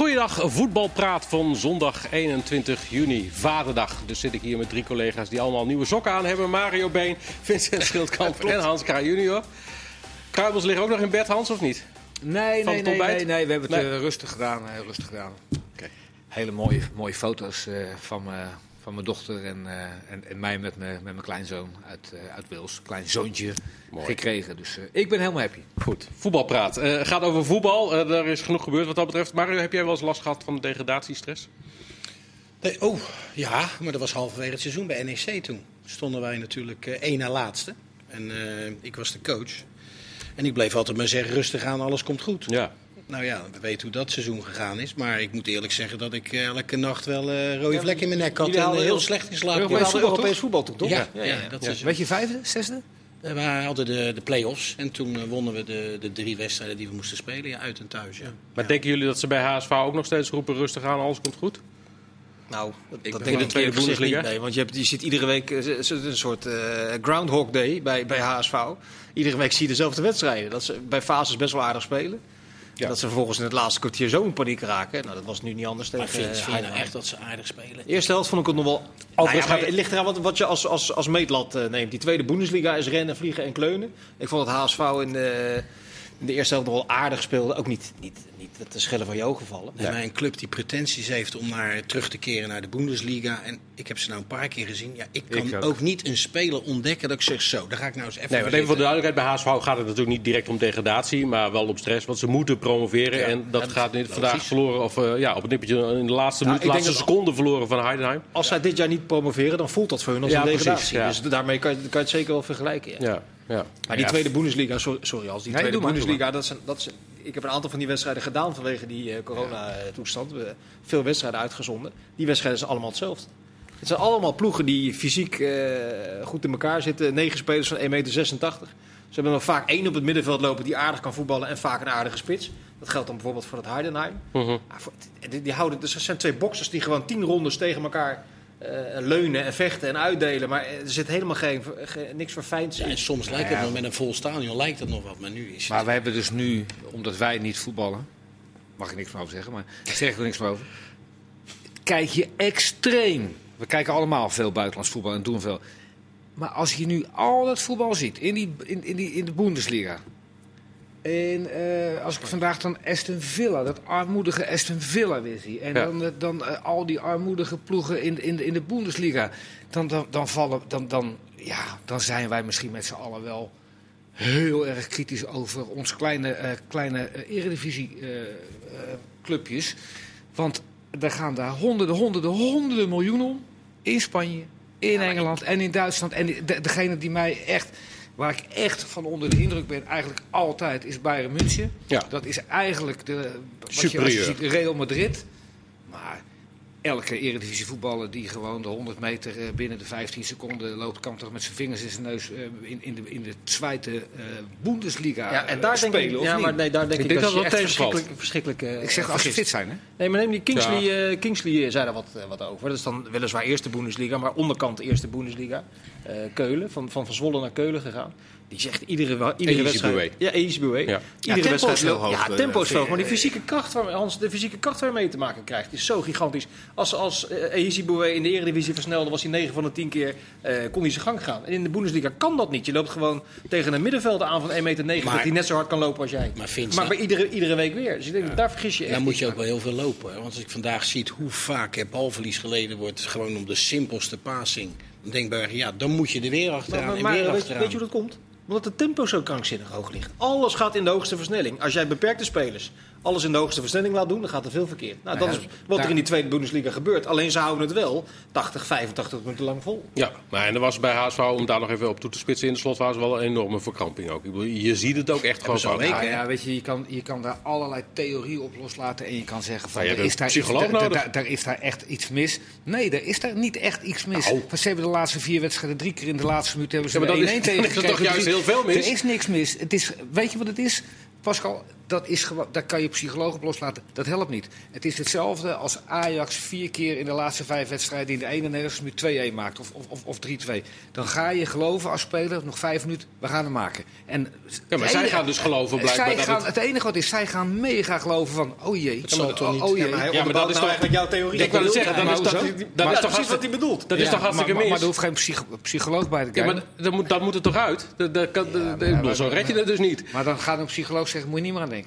Goeiedag, voetbalpraat van zondag 21 juni, Vaderdag. Dus zit ik hier met drie collega's die allemaal nieuwe sokken aan hebben. Mario Been, Vincent Schildkamp en Hans Kraaij junior. Kruibels liggen ook nog in bed, Hans, of niet? Nee, nee, nee, nee, nee, we hebben het Nee. eh, rustig gedaan. eh, rustig gedaan. Oké. Hele mooie, mooie foto's eh, van, me, van mijn dochter en, eh, en, en mij met, me, met mijn kleinzoon uit, eh uit Wils. Kleinzoontje Mooi. gekregen. Dus eh, ik ben helemaal happy. Goed, voetbalpraat. Eh gaat over voetbal. Er is genoeg gebeurd wat dat betreft. Mario, heb jij wel eens last gehad van degradatiestress? Nee, oh, ja, maar dat was halverwege het seizoen bij NEC toen. Stonden wij natuurlijk eh, één na laatste. En eh, ik was de coach. En ik bleef altijd maar zeggen, rustig aan, alles komt goed. Ja. Nou ja, we weten hoe dat seizoen gegaan is. Maar ik moet eerlijk zeggen dat ik eh, elke nacht wel eh rode vlek in mijn nek had. En eh, heel slecht in slaap. Europees voetbal, Europees voetbal toch? Ja, ja, dat seizoen. Weet je, vijfde, zesde? Eh, We hadden de, de play-offs. En toen wonnen we de, de drie wedstrijden die we moesten spelen. Ja, uit en thuis, ja. Maar denken jullie dat ze bij HSV ook nog steeds roepen rustig aan, alles komt goed? Nou, dat, Ik dat denk in de tweede ik Bundesliga. niet. Nee, want je, hebt, je ziet iedere week een soort eh, Groundhog Day bij, bij HSV. Iedere week zie je dezelfde wedstrijden. Dat ze bij fases best wel aardig spelen. Ja. Dat ze vervolgens in het laatste kwartier zo in paniek raken. Nou, dat was nu niet anders Maar tegen vind, vind je nou echt dat ze aardig spelen? De eerste helft vond ik het nog wel... Nou ja, het ligt eraan wat, wat je als, als, als meetlat eh, neemt. Die tweede Bundesliga is rennen, vliegen en kleunen. Ik vond het HSV in de, in de eerste helft nog wel aardig speelde. Ook niet, niet, niet te schellen van je ogen vallen. Nee, maar een club die pretenties heeft om naar, terug te keren naar de Bundesliga. En ik heb ze nou een paar keer gezien. Ja, ik kan Ik ook. ook. niet een speler ontdekken dat ik zeg zo. Daar ga ik nou eens even Nee, maar even voor de duidelijkheid, bij HSV gaat het natuurlijk niet direct om degradatie, maar wel om stress, want ze moeten promoveren. Ja, en dat dat gaat niet vandaag verloren, of eh, ja, op het nippertje in de laatste, Nou, minuut, ik denk laatste seconde verloren van Heidenheim. Als zij dit jaar niet promoveren, dan voelt dat voor hun als Ja, een precies, degradatie. ja. Dus daarmee kan je, kan je het zeker wel vergelijken. Ja. Ja, ja. Maar die Ja. tweede Bundesliga, sorry, sorry als die Nee, tweede Bundesliga, dat zijn, dat zijn, ik heb een aantal van die wedstrijden gedaan vanwege die eh, corona-toestand. We veel wedstrijden uitgezonden. Die wedstrijden zijn allemaal hetzelfde. Het zijn allemaal ploegen die fysiek eh, goed in elkaar zitten. Negen spelers van 1,86 meter. Ze hebben maar vaak één op het middenveld lopen die aardig kan voetballen en vaak een aardige spits. Dat geldt dan bijvoorbeeld voor het Heidenheim. Voor- die, die houden, dus er zijn twee boxers die gewoon tien rondes tegen elkaar eh, leunen en vechten en uitdelen. Maar er zit helemaal geen, geen- niks verfijnds Ja, in. en soms lijkt Ja, het nog met een vol stadion lijkt het nog wat. Maar nu is het... Maar we hebben dus nu, omdat wij niet voetballen, mag ik niks meer over zeggen, maar ik zeg er niks meer over. Kijk je extreem. We kijken allemaal veel buitenlands voetbal en doen veel. Maar als je nu al dat voetbal ziet in, die, in, in, die, in de Bundesliga. En eh, als ik vandaag dan Aston Villa, dat armoedige Aston Villa weer zie. En Ja. dan, dan eh, al die armoedige ploegen in, in, de- in de Bundesliga. Dan, dan, dan, vallen, dan, dan, ja, dan zijn wij misschien met z'n allen wel heel erg kritisch over onze kleine, eh kleine eh, eredivisie eh, eh, clubjes. Want er gaan daar honderden, honderden, honderden miljoenen om. In Spanje, in Engeland en in Duitsland. En de, degene die mij echt, waar ik echt van onder de indruk ben, eigenlijk altijd, is Bayern München. Ja. Dat is eigenlijk de, wat je, als je ziet, Real Madrid. Maar elke eredivisie voetballer die gewoon de 100 meter eh, binnen de 15 seconden loopt, kan toch met zijn vingers in zijn neus eh, in, in, de, in de zweite eh Bundesliga Ja, en daar denk spelen, ik, of ja, niet? maar nee, daar denk Ik ik, denk dat, dat echt tegenvalt. verschrikkelijk, verschrikkelijk eh, Ik zeg als ze fit zijn, hè? Nee, maar neem die Kingsley, eh, Kingsley zei daar wat, wat over. Dat is dan weliswaar eerste Bundesliga, maar onderkant de eerste Bundesliga. Eh, Keulen, van, van, van Zwolle naar Keulen gegaan. Die zegt iedere, iedere wedstrijd... Ja, Easy Boué. Ja. Iedere Ja, wedstrijd is heel hoog, Ja, eh, tempo is hoog. Maar die fysieke kracht, waar, Hans, de fysieke kracht waar je mee te maken krijgt, is zo gigantisch. Als, als eh, Easy Boué in de Eredivisie versnelde, was hij 9 van de 10 keer, eh, kon hij zijn gang gaan. En in de Bundesliga kan dat niet. Je loopt gewoon tegen een middenvelder aan van 1,9 meter, Maar- dat hij net zo hard kan lopen als jij. Maar Vincent- maar bij iedere, iedere week weer. Dus ik denk, daar vergis je echt. Dan moet je ook wel heel veel lopen. hè. Want als ik vandaag zie hoe vaak er balverlies geleden wordt, gewoon om de simpelste passing. Dan denk ik bij ja, dan moet je er weer achteraan Maar, en maar weer weet, achteraan. weet je hoe dat komt? Omdat het tempo zo krankzinnig hoog ligt. Alles gaat in de hoogste versnelling. Als jij beperkte spelers alles in de hoogste versnelling laat doen, dan gaat er veel verkeerd. Nou, dat ja, is wat daar- er in die tweede Bundesliga gebeurt. Alleen ze houden het wel 80, 85 minuten lang vol. Ja, maar en er was bij HSV, om daar nog even op toe te spitsen, in de slotfase wel een enorme verkramping ook. Ik bedoel, je ziet het ook echt gewoon fout. Nou ja, weet je, je kan, je kan daar allerlei theorieën op loslaten en je kan zeggen van Nou, er is daar, iets, daar, nodig. daar- daar is daar echt iets mis. Nee, er is daar niet echt iets mis. Nou. Ze hebben de laatste vier wedstrijden drie keer in de laatste minuut hebben ze Ja, maar dan 1-1 is- tegen veel mis? Er is niks mis. Het is, weet je wat het is? Pascal, dat is gewoon, daar kan je psycholoog op loslaten. Dat helpt niet. Het is hetzelfde als Ajax vier keer in de laatste vijf wedstrijden in de ene Nederlandse minuut 2-1 maakt. Of, of, of, of 3-2. Dan ga je geloven als speler, nog vijf minuten, we gaan hem maken. En Ja, maar het zij enige- gaan dus geloven blijkbaar zij dat gaan, het- het... enige wat is, zij gaan mega geloven van, oh jee. zal oh, toch niet? oh jee. Ja, maar Ja, dat is nou toch- eigenlijk jouw theorie. Ik wou het zeggen, dan maar is dat, dat is dat toch precies wat hij bedoelt. Dat is Ja, toch hartstikke mis? maar er hoeft geen psycho- psycholoog bij te Ja, kijken. maar dat moet, dat moet er toch uit? Dat, dat kan, dat- ik bedoel, zo red je het dus niet. Maar dan gaat een psycholoog zeggen, moet je niet meer aan denken.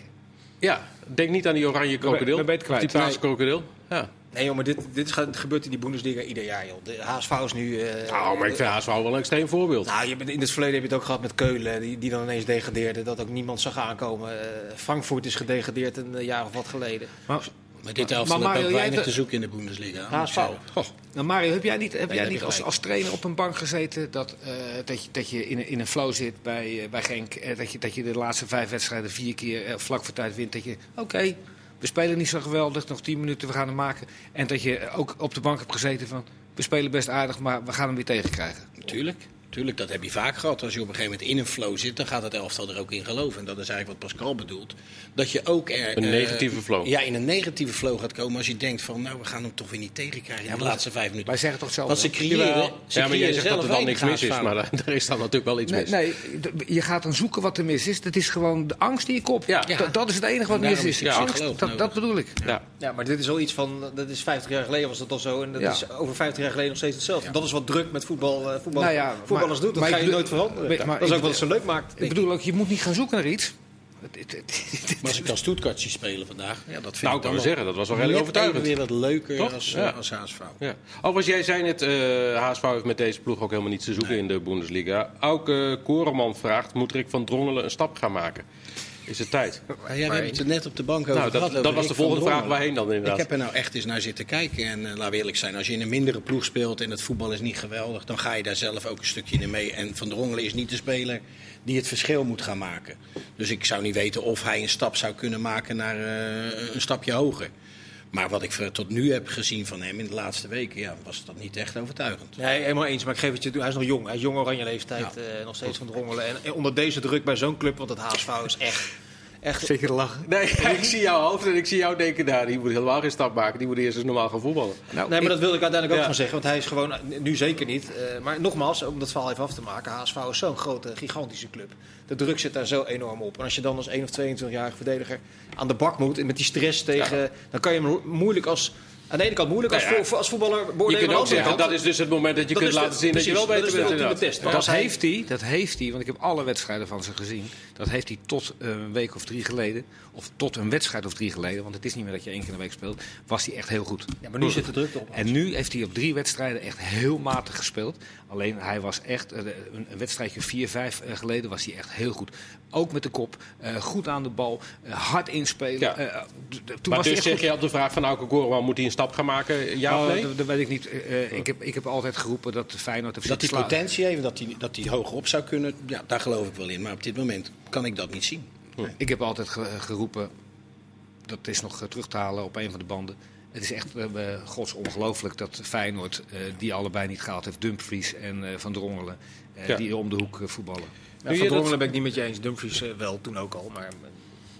Ja, denk niet aan die oranje krokodil. dan ben je die kwijt. paarse krokodil. Ja. Nee, joh, maar dit, dit gebeurt in die Bundesliga ieder jaar, joh. De HSV is nu... eh, Nou, maar ik vind HSV wel een extreem voorbeeld. Nou, je bent, in het verleden heb je het ook gehad met Keulen, die, die dan ineens degradeerde. Dat ook niemand zag aankomen. Eh, Frankfurt is gedegradeerd een jaar of wat geleden. Maar, Maar dit Maar elftal Mario, jij weinig te zoeken in de Bundesliga. HSV. Nou Mario, heb jij niet, heb jij niet als, als trainer op een bank gezeten dat, eh, dat, je, dat je in, een- in een flow zit bij, eh, bij Genk? eh, dat, je, dat je de laatste vijf wedstrijden vier keer vlak voor tijd wint. Dat je, oké, we spelen niet zo geweldig, nog tien minuten, we gaan hem maken. En dat je ook op de bank hebt gezeten van, we spelen best aardig, maar we gaan hem weer tegenkrijgen. Tuurlijk. Tuurlijk, dat heb je vaak gehad. Als je op een gegeven moment in een flow zit, dan gaat het elftal er ook in geloven. En dat is eigenlijk wat Pascal bedoelt. Dat je ook er, Een eh, negatieve flow. Ja, in een negatieve flow gaat komen als je denkt van, nou, we gaan hem toch weer niet tegenkrijgen in de laatste vijf minuten. Wij zeggen toch zelf. Want ze creëren, ze ja, maar jij zegt dat er dan niks mis is, maar er, is dan natuurlijk wel iets Nee, mis. nee, je gaat dan zoeken wat er mis is. Dat is gewoon de angst in je kop. Ja. Dat- Dat is het enige wat mis is. is het Angst, dat, nodig. dat bedoel ik. Ja. Ja, maar dit is wel iets van, dat is 50 jaar geleden was dat al zo. En dat Ja. is over 50 jaar geleden nog steeds hetzelfde. Dat is wat druk met voetbal, eh, voetbal Nou ja, voetballers maar- doet. Dat ga je bedoel- nooit veranderen. maar- maar dat is ook wat het zo leuk maakt. Ik bedoel ook, je moet niet gaan zoeken naar iets. Maar als ik dan Stuttgart zie spelen vandaag, ja, dat vind Nou, ik kan zeggen, dat was wel redelijk overtuigend. even weer wat leuker Toch? als, Ja. eh, als HSV. Ja. Overigens, jij zei net, eh HSV heeft met deze ploeg ook helemaal niets te zoeken in de Bundesliga. Auke Koreman vraagt, moet Rick van Drongelen een stap gaan maken? Is het tijd? Maar ja, we hebben het net op de bank over Nou, dat, gehad. dat over was de volgende vraag. Waarheen dan Ik inderdaad? heb er nou echt eens naar zitten kijken. En eh, laten we eerlijk zijn, als je in een mindere ploeg speelt en het voetbal is niet geweldig, dan ga je daar zelf ook een stukje in mee. En Van Drongelen is niet de speler die het verschil moet gaan maken. Dus ik zou niet weten of hij een stap zou kunnen maken naar eh, een stapje hoger. Maar wat ik tot nu heb gezien van hem in de laatste weken, ja, was dat niet echt overtuigend. Nee, helemaal eens. Maar ik geef het je toe. Hij is nog jong. Hij is jong oranje leeftijd. eh, nog steeds van Drongelen. En, en onder deze druk bij zo'n club, want het HSV is echt... echt Zeker lachen. Nee, ik zie jouw hoofd en ik zie jou denken, nou, die moet helemaal geen stap maken. Die moet eerst eens normaal gaan voetballen. Nou, nee, maar dat wilde ik uiteindelijk ook Ja. gewoon zeggen. Want hij is gewoon, nu zeker niet. eh, maar nogmaals, om dat verhaal even af te maken. HSV is zo'n grote, gigantische club. De druk zit daar zo enorm op. En als je dan als 1 of 22-jarige verdediger aan de bak moet. En met die stress tegen. Dan kan je hem moeilijk als. Aan de ene kant moeilijk als, Nou ja. vo- als voetballer Je beoordelen. kunt ook zeggen, dat is dus het moment dat je dat kunt laten zien dat je wel beter dat is bent. dat als hij- heeft hij, dat heeft hij, want ik heb alle wedstrijden van ze gezien. Dat heeft hij tot een week of drie geleden, of tot een wedstrijd of drie geleden, want het is niet meer dat je één keer in de week speelt, was hij echt heel goed. Ja, maar nu zit de druk erop. En nu heeft hij op drie wedstrijden echt heel matig gespeeld. Alleen hij was echt, eh, een, wedstrijdje vier, vijf eh, geleden was hij echt heel goed. Ook met de kop, eh, goed aan de bal, hard inspelen. Ja. Eh, toen Maar was hij dus echt zeg goed. je op de vraag van Auke Koreman, moet hij een stap gaan maken? Ja of Oh, nee? dat, dat weet ik niet. Ik, heb, ik heb altijd geroepen dat de Feyenoord... Dat hij potentie heeft, dat hij, dat hij hoger op zou kunnen, ja, daar geloof ik wel in. Maar op dit moment kan ik dat niet zien. Ik heb altijd ge- geroepen, dat is nog eh, terug te halen op een van de banden. Het is echt uh, gods ongelooflijk dat Feyenoord uh, die allebei niet gehaald heeft. Dumfries en uh, Van Drongelen, Ja. die om de hoek voetballen. Van dat- Drongelen ben ik niet met je eens. Dumfries eh, wel, toen ook al. Maar eh,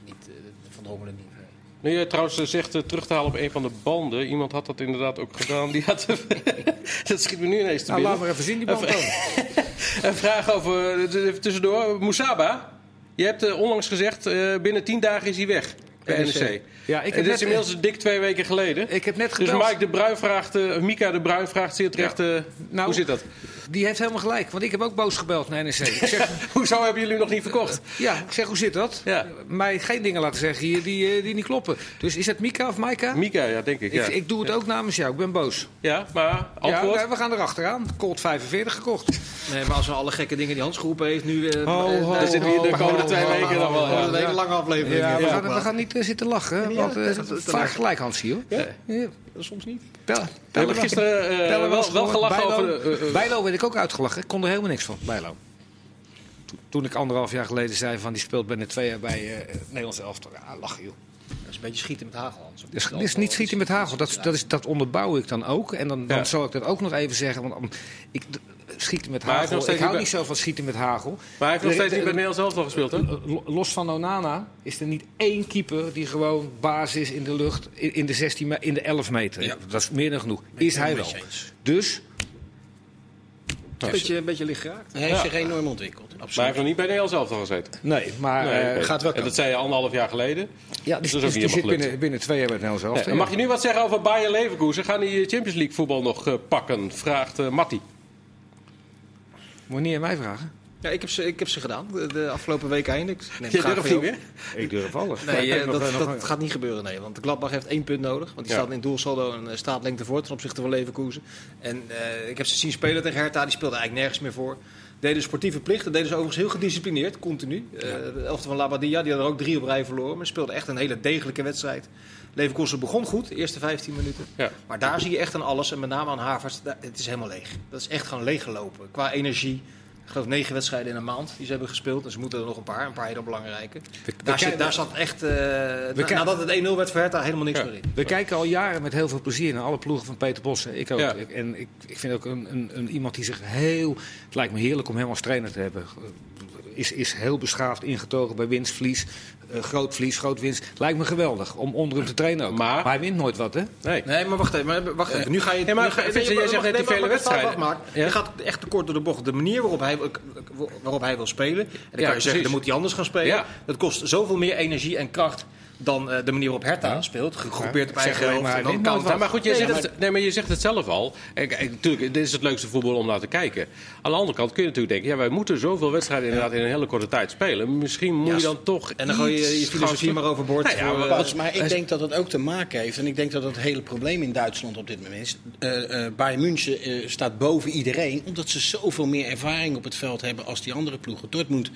niet, eh, Van Drongelen niet. Nu je trouwens eh, zegt eh, terug te halen op een van de banden. Iemand had dat inderdaad ook gedaan. Die had, dat schiet me nu ineens te Nou, laat binnen. maar even zien die band dan. Een vraag over, eh, even tussendoor. Moussaba, je hebt eh, onlangs gezegd, eh, binnen tien dagen is hij weg bij NEC. Ja, ik heb dit is inmiddels dik twee weken geleden. Ik heb net dus. Mike de Bruin vraagt, eh, Mika de Bruin vraagt zeer terecht, eh, Nou, hoe zit dat? Die heeft helemaal gelijk, want ik heb ook boos gebeld naar NEC. Ik zeg, Hoezo hebben jullie nog niet verkocht? ja, ik zeg, hoe zit dat? Ja. Mij geen dingen laten zeggen hier die, eh, die niet kloppen. Dus is het Mika of Maika? Mika, ja, denk ik. Ja, Ik, ik doe het ook namens jou, ik ben boos. ja maar antwoord? Ja, we gaan erachteraan. Colt 45 gekocht. Nee, maar als we alle gekke dingen die Hans geroepen heeft nu... eh, Ho, ho, Dan zitten we hier de komende twee weken dan wel. Oh, een hele lange aflevering. Ja, we, Ja, gaan, we gaan niet eh, zitten lachen. Want, eh, dat- dat- dat- vaak gelijk, Hans, hier. hoor. Ja? Ja. Soms niet. Pellen, We hebben gisteren eh, wel, wel gelachen over... eh, Bijlo werd ik ook uitgelachen. Ik kon er helemaal niks van, Bijlo. Toen- ik anderhalf jaar geleden zei van die speelt binnen twee jaar bij eh Nederlands elftal. Ja, lachen joh. Dat is een beetje schieten met hagel. Dus het is niet schieten met hagel. Dat, dat, is, dat onderbouw ik dan ook. En dan, dan Ja. zal ik dat ook nog even zeggen. Want ik, schieten met Maar hagel. Ik hou niet niet zo van schieten met hagel. Maar hij heeft nog steeds niet bij er- Nederland zelf al gespeeld, hè? Lo- Los van Onana is er niet één keeper die gewoon baas is in de lucht in in de, 16, me- in de 11 meter. Ja. Dat is meer dan genoeg. Is hij wel. Dus Een beetje, een beetje licht geraakt. Hij heeft Ja. zich enorm ontwikkeld. Maar hij Absoluut. heeft nog niet bij Nederland zelf al gezeten. nee, maar Nee, eh, gaat wel En dat zei je anderhalf jaar geleden. ja, Dus dus, dat is ook dus die zit binnen, binnen twee jaar bij elftal. en mag je nu wat zeggen over Bayern Leverkusen? Gaan die Champions League voetbal nog eh, pakken? Vraagt Matti. Moet je niet aan mij vragen? Ja, ik heb ze, ik heb ze gedaan de, de afgelopen weken heen. Ik neem Je durft niet meer? Ik durf alles. Nee, eh, nog- dat, nog- dat gaat niet gebeuren, nee. Want de Gladbach heeft één punt nodig. Want die Ja. staat in doelsaldo en eh, staat lengte voor ten opzichte van Leverkusen. En eh, ik heb ze zien spelen tegen Hertha. Die speelden eigenlijk nergens meer voor. Deden sportieve plichten. Deden ze overigens heel gedisciplineerd, continu. Eh, de elfte van Labadia, die hadden er ook drie op rij verloren. Maar speelden echt een hele degelijke wedstrijd. Leverkusen begon goed, de eerste 15 minuten. Ja. Maar daar zie je echt aan alles. En met name aan Havertz, daar- het is helemaal leeg. Dat is echt gewoon leeggelopen. Qua energie. Ik geloof negen wedstrijden in een maand die ze hebben gespeeld. En ze moeten er nog een paar. Een paar hele belangrijke. we Daar, zit, daar zat echt, eh, na- nadat het 1-0 werd voor Hertha, helemaal niks Ja. meer in. We kijken al jaren met heel veel plezier naar alle ploegen van Peter Bos. Ik ook. Ja. En ik, ik vind ook een, een, een, iemand die zich heel... Het lijkt me heerlijk om hem als trainer te hebben. Is, is heel beschaafd ingetogen bij winst, verlies. eh, groot verlies, groot winst. Lijkt me geweldig om onder hem te trainen ook. Maar- hij wint nooit wat, hè? Nee. Nee, maar wacht even. Maar wacht even. Nu ga je. Maar ga Vincent, nee, jij zegt net die vele maar- maar ik ga het wedstrijden. Ja. Je gaat echt te kort door de bocht. De manier waarop hij, waarop hij wil spelen. En dan Ja, kan je precies. zeggen, dan moet hij anders gaan spelen. Ja. Dat kost zoveel meer energie en kracht dan eh, de manier waarop Hertha speelt. Gegroepeerd op eigen helft. maar, dan. Ja, maar goed, je, Nee, zegt maar- het, nee, maar je zegt het zelf al. Natuurlijk, dit is het leukste voetbal om naar te kijken. Aan de andere kant kun je natuurlijk denken... ja, wij moeten zoveel wedstrijden inderdaad in een hele korte tijd spelen. Misschien moet Ja, je dan toch En dan gooi je je filosofie maar overboord. Nou ja, voor, maar eh, ik denk dat het ook te maken heeft, en ik denk dat het hele probleem in Duitsland op dit moment is. eh eh Bayern München eh, staat boven iedereen, omdat ze zoveel meer ervaring op het veld hebben als die andere ploegen. Dortmund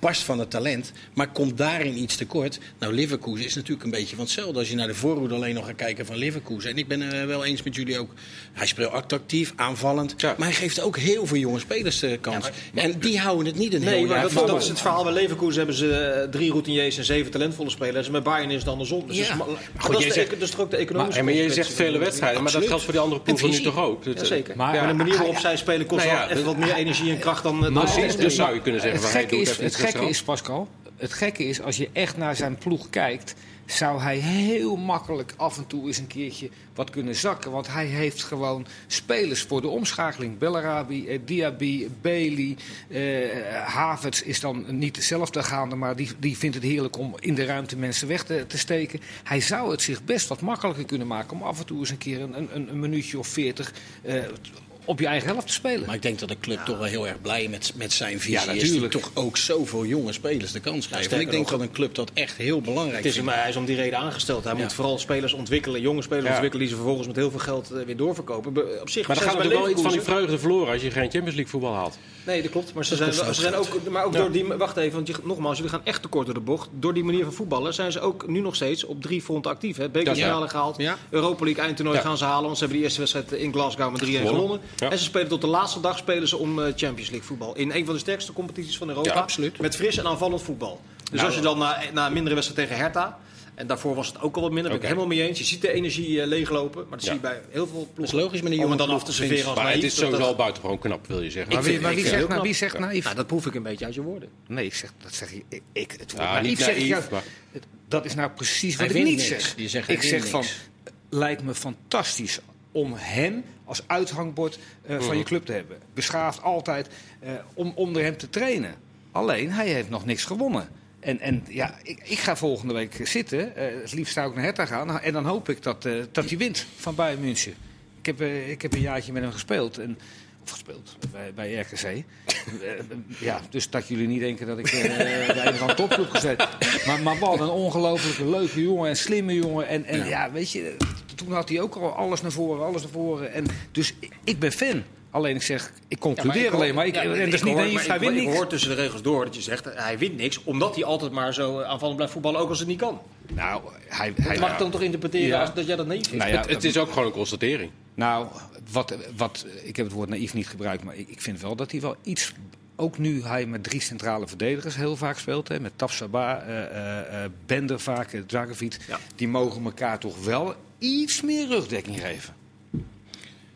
barst van het talent, maar komt daarin iets tekort. Nou, Leverkusen is natuurlijk een beetje van hetzelfde. Als je naar de voorhoede alleen nog gaat kijken van Leverkusen. En ik ben het wel eens met jullie ook. Hij speelt attractief, aanvallend. Ja. Maar hij geeft ook heel veel jonge spelers de kans. en die houden het niet een heel Nee, maar jaar dat, dat is het verhaal. Bij Leverkusen hebben ze eh, drie routiniers en zeven talentvolle spelers. En bij Bayern is het andersom. Dus Ja. dat Maar maar goed, dat, jij is de, zegt- dat is toch ook de economische Nee, maar je zegt vele wedstrijden, maar dat geldt voor die andere En ploegen nu toch ook? Dat, Ja, zeker. Maar- Maar, de manier waarop hij- zij spelen kost Nou wel even wat meer energie en kracht dan... dan Precies, dus zou je kunnen zeggen... Het van, hij gekke, doet is, gekke is, Pascal, het gekke is, als je echt naar zijn ploeg kijkt, zou hij heel makkelijk af en toe eens een keertje wat kunnen zakken. Want hij heeft gewoon spelers voor de omschakeling. Bellarabi, eh, Diaby, Bailey, eh, Havertz is dan niet dezelfde gaande, maar die, die vindt het heerlijk om in de ruimte mensen weg te, te steken. Hij zou het zich best wat makkelijker kunnen maken om af en toe eens een keer een, een, een minuutje of veertig eh, op je eigen helft te spelen. Maar ik denk dat de club toch wel heel erg blij met, met zijn visie Ja, is. Die natuurlijk. toch ook zoveel jonge spelers de kans geeft. Ik denk nog. dat een club dat echt heel belangrijk Het is, vindt. maar hij is om die reden aangesteld. Hij Ja. moet vooral spelers ontwikkelen, jonge spelers Ja. ontwikkelen... die ze vervolgens met heel veel geld eh, weer doorverkopen. Op zich Maar dan gaat natuurlijk wel iets van die vreugde verloren als je geen Champions League voetbal haalt. Nee, dat klopt. Maar ze Dat zijn, ze zijn ook, maar ook Ja. door die. Wacht even, want je, nogmaals, jullie gaan echt tekort door de bocht. Door die manier van voetballen zijn ze ook nu nog steeds op drie fronten actief. Hè? Bekerfinale Ja. gehaald. Ja. Europa League eindtoernooi Ja. gaan ze halen. Want ze hebben die eerste wedstrijd in Glasgow met 3-1 Gewonnen. Ja. En ze spelen tot de laatste dag spelen ze om eh, Champions League voetbal. In een van de sterkste competities van Europa. Ja, absoluut. Met fris en aanvallend voetbal. Dus Nou, als je dan na, na een mindere wedstrijd tegen Hertha. En daarvoor was het ook al wat minder. Ben ik helemaal mee eens. Je ziet de energie eh, leeglopen. Maar dat Ja. zie je bij heel veel ploegen. Dat is logisch met die Om het dan af te serveren als Maar het is dat- sowieso al buitengewoon knap, wil je zeggen. maar wie, vind- maar wie, zegt, nou, wie zegt naïef? Nou, dat proef ik een beetje uit je woorden. Nee, ik zeg, dat zeg je. Ik, ik, het woord Ja, naïef niet zeg ik maar- Dat is nou precies Hij wat ik niet niks. zeg. Je zegt, ik zeg van, lijkt me fantastisch om hem als uithangbord eh, van je club te hebben. Beschaafd altijd eh, om onder hem te trainen. Alleen, hij heeft nog niks gewonnen. En, en ja, ik, ik ga volgende week zitten. eh, het liefst zou ik naar Hertha gaan. En dan hoop ik dat, dat hij wint van Bayern München. Ik heb, ik heb een jaartje met hem gespeeld. En, of gespeeld bij, bij RKC. Ja, dus dat jullie niet denken dat ik bij een andere topclub gezet. Maar, maar wat een ongelooflijke leuke jongen en slimme jongen. En, en ja. weet je, toen had hij ook al alles naar voren, alles naar voren. En, dus ik, ik ben fan. Alleen ik zeg, ik concludeer alleen maar. Ik, ja, en ik niet hoor- hij ik, wint ik niks. hoor tussen de regels door dat je zegt eh, hij wint niks, omdat hij altijd maar zo aanvallend blijft voetballen, ook als het niet kan. Nou, hij, Hij hij, mag dan toch interpreteren Ja. als dat jij dat naïef vindt? Nou ja, het, het is ook gewoon een constatering. Nou, wat, wat, ik heb het woord naïef niet gebruikt, maar ik, ik vind wel dat hij wel iets... Ook nu hij met drie centrale verdedigers heel vaak speelt, hè, met Tafsaba, eh eh, eh, Bender vaak, Dragovic, Ja. die mogen elkaar toch wel iets meer rugdekking geven.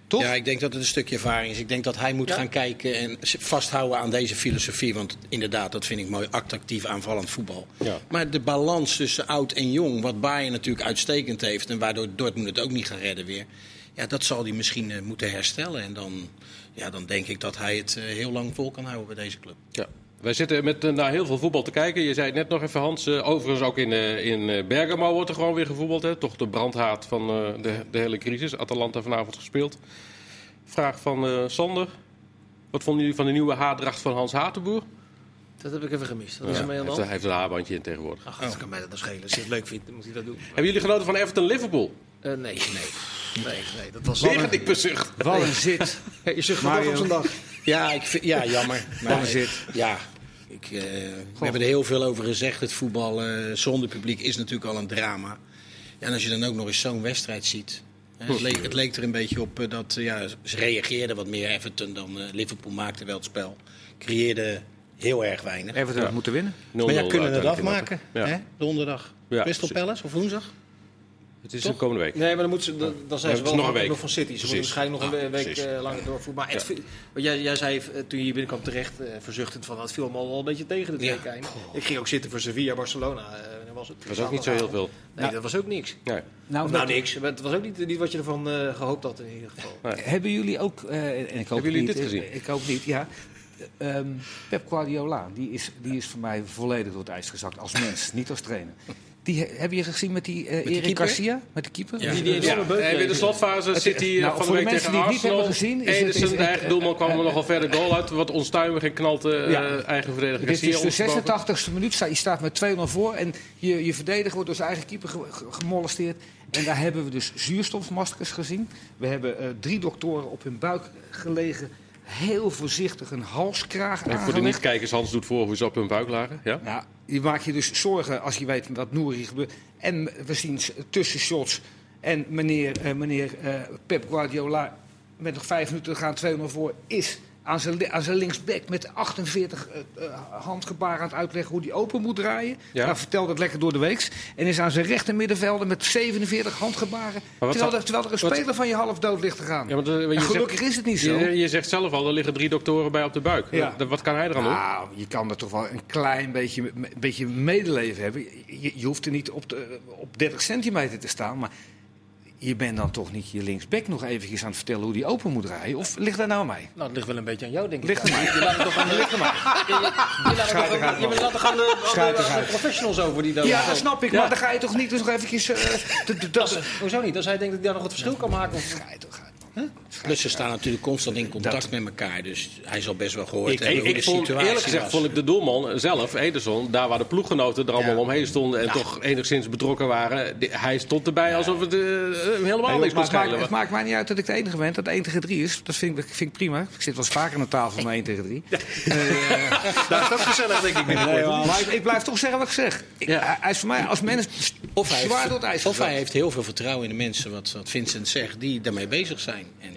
Toch? Ja, ik denk dat het een stukje ervaring is. Ik denk dat hij moet Ja? gaan kijken en vasthouden aan deze filosofie. Want inderdaad, dat vind ik mooi, attractief aanvallend voetbal. Ja. Maar de balans tussen oud en jong, wat Bayern natuurlijk uitstekend heeft... en waardoor Dortmund het ook niet gaat redden weer... Ja, dat zal hij misschien eh, moeten herstellen. En dan, ja, dan denk ik dat hij het eh, heel lang vol kan houden bij deze club. Ja. Wij zitten met, eh, naar heel veel voetbal te kijken. Je zei het net nog even, Hans. eh, overigens ook in, eh, in Bergamo wordt er gewoon weer gevoetbald. Hè? Toch de brandhaard van eh, de, de hele crisis. Atalanta vanavond gespeeld. Vraag van eh, Sander. Wat vonden jullie van de nieuwe haardracht van Hans Hatenboer? Dat heb ik even gemist. Dat Ja, is heeft, hij heeft een haarbandje in tegenwoordig. Ach, dat kan mij dat dan schelen. Als hij het leuk vindt, dan moet hij dat doen. Hebben jullie genoten van Everton-Liverpool? Eh, nee, nee. Nee, nee, dat was... Weer dik bezucht. Wat een zit. Je zucht vandaag op zijn dag. Ja, ik vind, ja jammer. Wat een zit. Ja, ik, eh, we hebben er heel veel over gezegd. Het voetbal eh, zonder publiek is natuurlijk al een drama. Ja, en als je dan ook nog eens zo'n wedstrijd ziet. hè, het, leek, het leek er een beetje op eh, dat ja, ze reageerden wat meer Everton dan eh, Liverpool maakte wel het spel. Creëerde heel erg weinig. Everton had moeten winnen. 0-0 maar ja, kunnen het afmaken. Ja. Hè? Donderdag. Ja. Crystal Palace of woensdag? Het is Toch? de komende week. Nee, maar dan, moet ze, dan, dan zijn Ja, ze wel nog een nog, week. nog van City. Ze moeten waarschijnlijk nog een Ah, week precies. eh, langer doorvoeren. Maar het, jij, jij zei eh, toen je hier binnenkwam terecht, eh, verzuchtend van het viel me al wel een beetje tegen de twee Ja. keinen. Ik ging ook zitten voor Sevilla, Barcelona. eh, wanneer was het? Dat was ook niet zo heel veel. Nee, dat was ook niks. Nee. Nou, nou, niks. Het was ook niet, niet wat je ervan eh, gehoopt had in ieder geval. Hebben jullie ook, eh, en ik hoop Hebben jullie niet, dit gezien? Ik hoop niet, ja. Ehm, Pep Guardiola, die is, die is voor mij volledig door het ijs gezakt als mens, niet als trainer. Die, he- heb je gezien met die eh die Erik keeper? Garcia? Met de keeper? Ja. Die- die enorme Ja, beuk en weer de slotfase Het- zit hij nou, van de week mensen tegen die het niet Arsenal. hebben gezien, is het- Ederson, is- de eigen doelman, kwam er nogal verder goal uit. Wat onstuimig en knalt eh, Ja. eigen verdediger Dit is de ondersteboven. 86e minuut, sta- je staat met 2-0 voor en je, je verdediger wordt door zijn eigen keeper ge- ge- gemolesteerd. En daar hebben we dus zuurstofmaskers gezien. We hebben eh, drie doktoren op hun buik gelegen, heel voorzichtig een halskraag En voor de niet-kijkers, Hans doet voor hoe ze op hun buik lagen. Ja? Nou, je maakt je dus zorgen als je weet wat Nouri gebeurt. En we zien tussenshots. En meneer, eh, meneer eh, Pep Guardiola, met nog vijf minuten te gaan, 2-0 voor, is aan zijn, aan zijn linksback met 48 eh, eh, handgebaren aan het uitleggen hoe hij open moet draaien. Ja. Nou, vertelt het lekker door de weeks. En is aan zijn rechter middenvelder met 47 handgebaren. Terwijl, er, terwijl er een wat- speler van je half dood ligt te gaan. Ja, eh, je En gelukkig zegt, is het niet zo. Je, je zegt zelf al, er liggen drie doktoren bij op de buik. Ja. Wat kan hij eraan doen? Nou, je kan er toch wel een klein beetje, een beetje medeleven hebben. Je, je hoeft er niet op, de, op 30 centimeter te staan, maar je bent dan toch niet je linksback nog eventjes aan het vertellen hoe die open moet rijden? Of ligt dat nou aan mij? Nou, het ligt wel een beetje aan jou, denk ik. Ligt aan mij. Je laat het toch aan de, ligt aan mij. Je, laat het toch aan- de, professionals over die daar Ja, dat snap ik, maar dan ga je toch niet dus nog eventjes... eh, Dat dat- Hoezo niet? Als hij denkt dat hij daar nog het verschil kan maken. Of... Ga je toch uit. Plus ze staan natuurlijk constant in contact met elkaar. Dus hij zal best wel gehoord Ik, hebben ik, hoe ik de vond, situatie eerlijk gezegd was. vond ik de doelman zelf, Ederson, daar waar de ploeggenoten er allemaal Ja. omheen stonden en toch enigszins betrokken waren, die- hij stond erbij alsof het eh, hem helemaal Nee, niks kon het, maakt, schelen. het maakt mij niet uit dat ik de enige ben, dat 1 tegen 3 is. Dat vind ik, vind ik prima. Ik zit wel eens vaker aan de tafel van 1 tegen 3. Dat is ook gezellig, denk ik. Maar ik, ik blijf toch zeggen wat ik zeg. Ik, Ja. hij- is voor mij als mens Of hij, zwaar heeft, door het ijs of gezakt. hij heeft heel veel vertrouwen in de mensen, wat, wat Vincent zegt, die daarmee bezig zijn. En,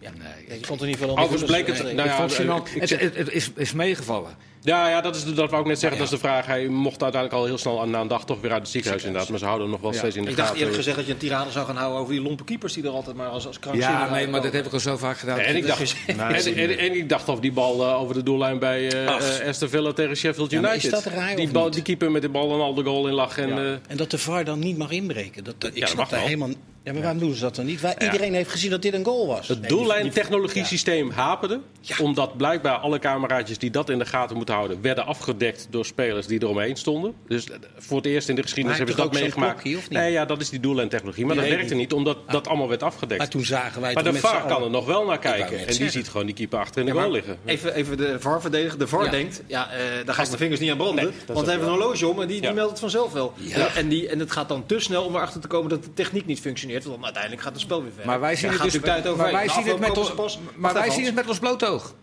ja. Je vond er niet veel aan Overigens bleek het, Nee. nou Ik vond het gênant. ik- ik het, het, het is, is meegevallen. ja, ja, dat, is, dat wou ik net zeggen, Ja. dat is de vraag. Hij mocht uiteindelijk al heel snel aan- na een dag toch weer uit het ziekenhuis inderdaad, maar ze houden hem nog wel Ja. steeds in de Ik dacht gaten. eerlijk gezegd dat je een tirade zou gaan houden over die lompe keepers die er altijd maar als, als krankzinnig Ja, nee, maar dat heb ik al zo vaak gedaan. En ik, dacht, en, Nee, en, en ik dacht of die bal eh, over de doellijn bij eh Ach. eh, Aston Villa tegen Sheffield United. is dat raar die, of bal, niet? die keeper met de bal en al de goal in lag. En, Ja. eh, En dat de VAR dan niet mag inbreken. Dat, dat- ik snap daar helemaal... Ja, maar waarom doen ze dat dan niet? Iedereen heeft gezien dat dit een goal was. Het doellijntechnologiesysteem haperde. Omdat blijkbaar alle cameraatjes die dat in de gaten moeten houden... werden afgedekt door spelers die eromheen stonden. Dus eh, voor het eerst in de geschiedenis hebben ze dat meegemaakt. Nee, ja, dat is die doellijntechnologie. Maar Die dat werkte niet. omdat dat allemaal werd afgedekt. Maar toen zagen wij Maar de VAR kan er nog wel naar kijken. En die ziet gewoon die keeper achter in de Ja, goal liggen. Even, even de VAR verdedigen. De VAR Ja. denkt, ja, eh, daar ga ik mijn vingers niet aan branden. Want hij heeft een horloge om en die, meldt het vanzelf wel. Ja. En, die, en het gaat dan te snel om erachter te komen dat de techniek niet functioneert. Want uiteindelijk gaat het spel weer verder. Maar wij zien het dus maar wij zien het met ons, ze pas- maar Wacht wij even, zien het Hans. met ons bloot oog.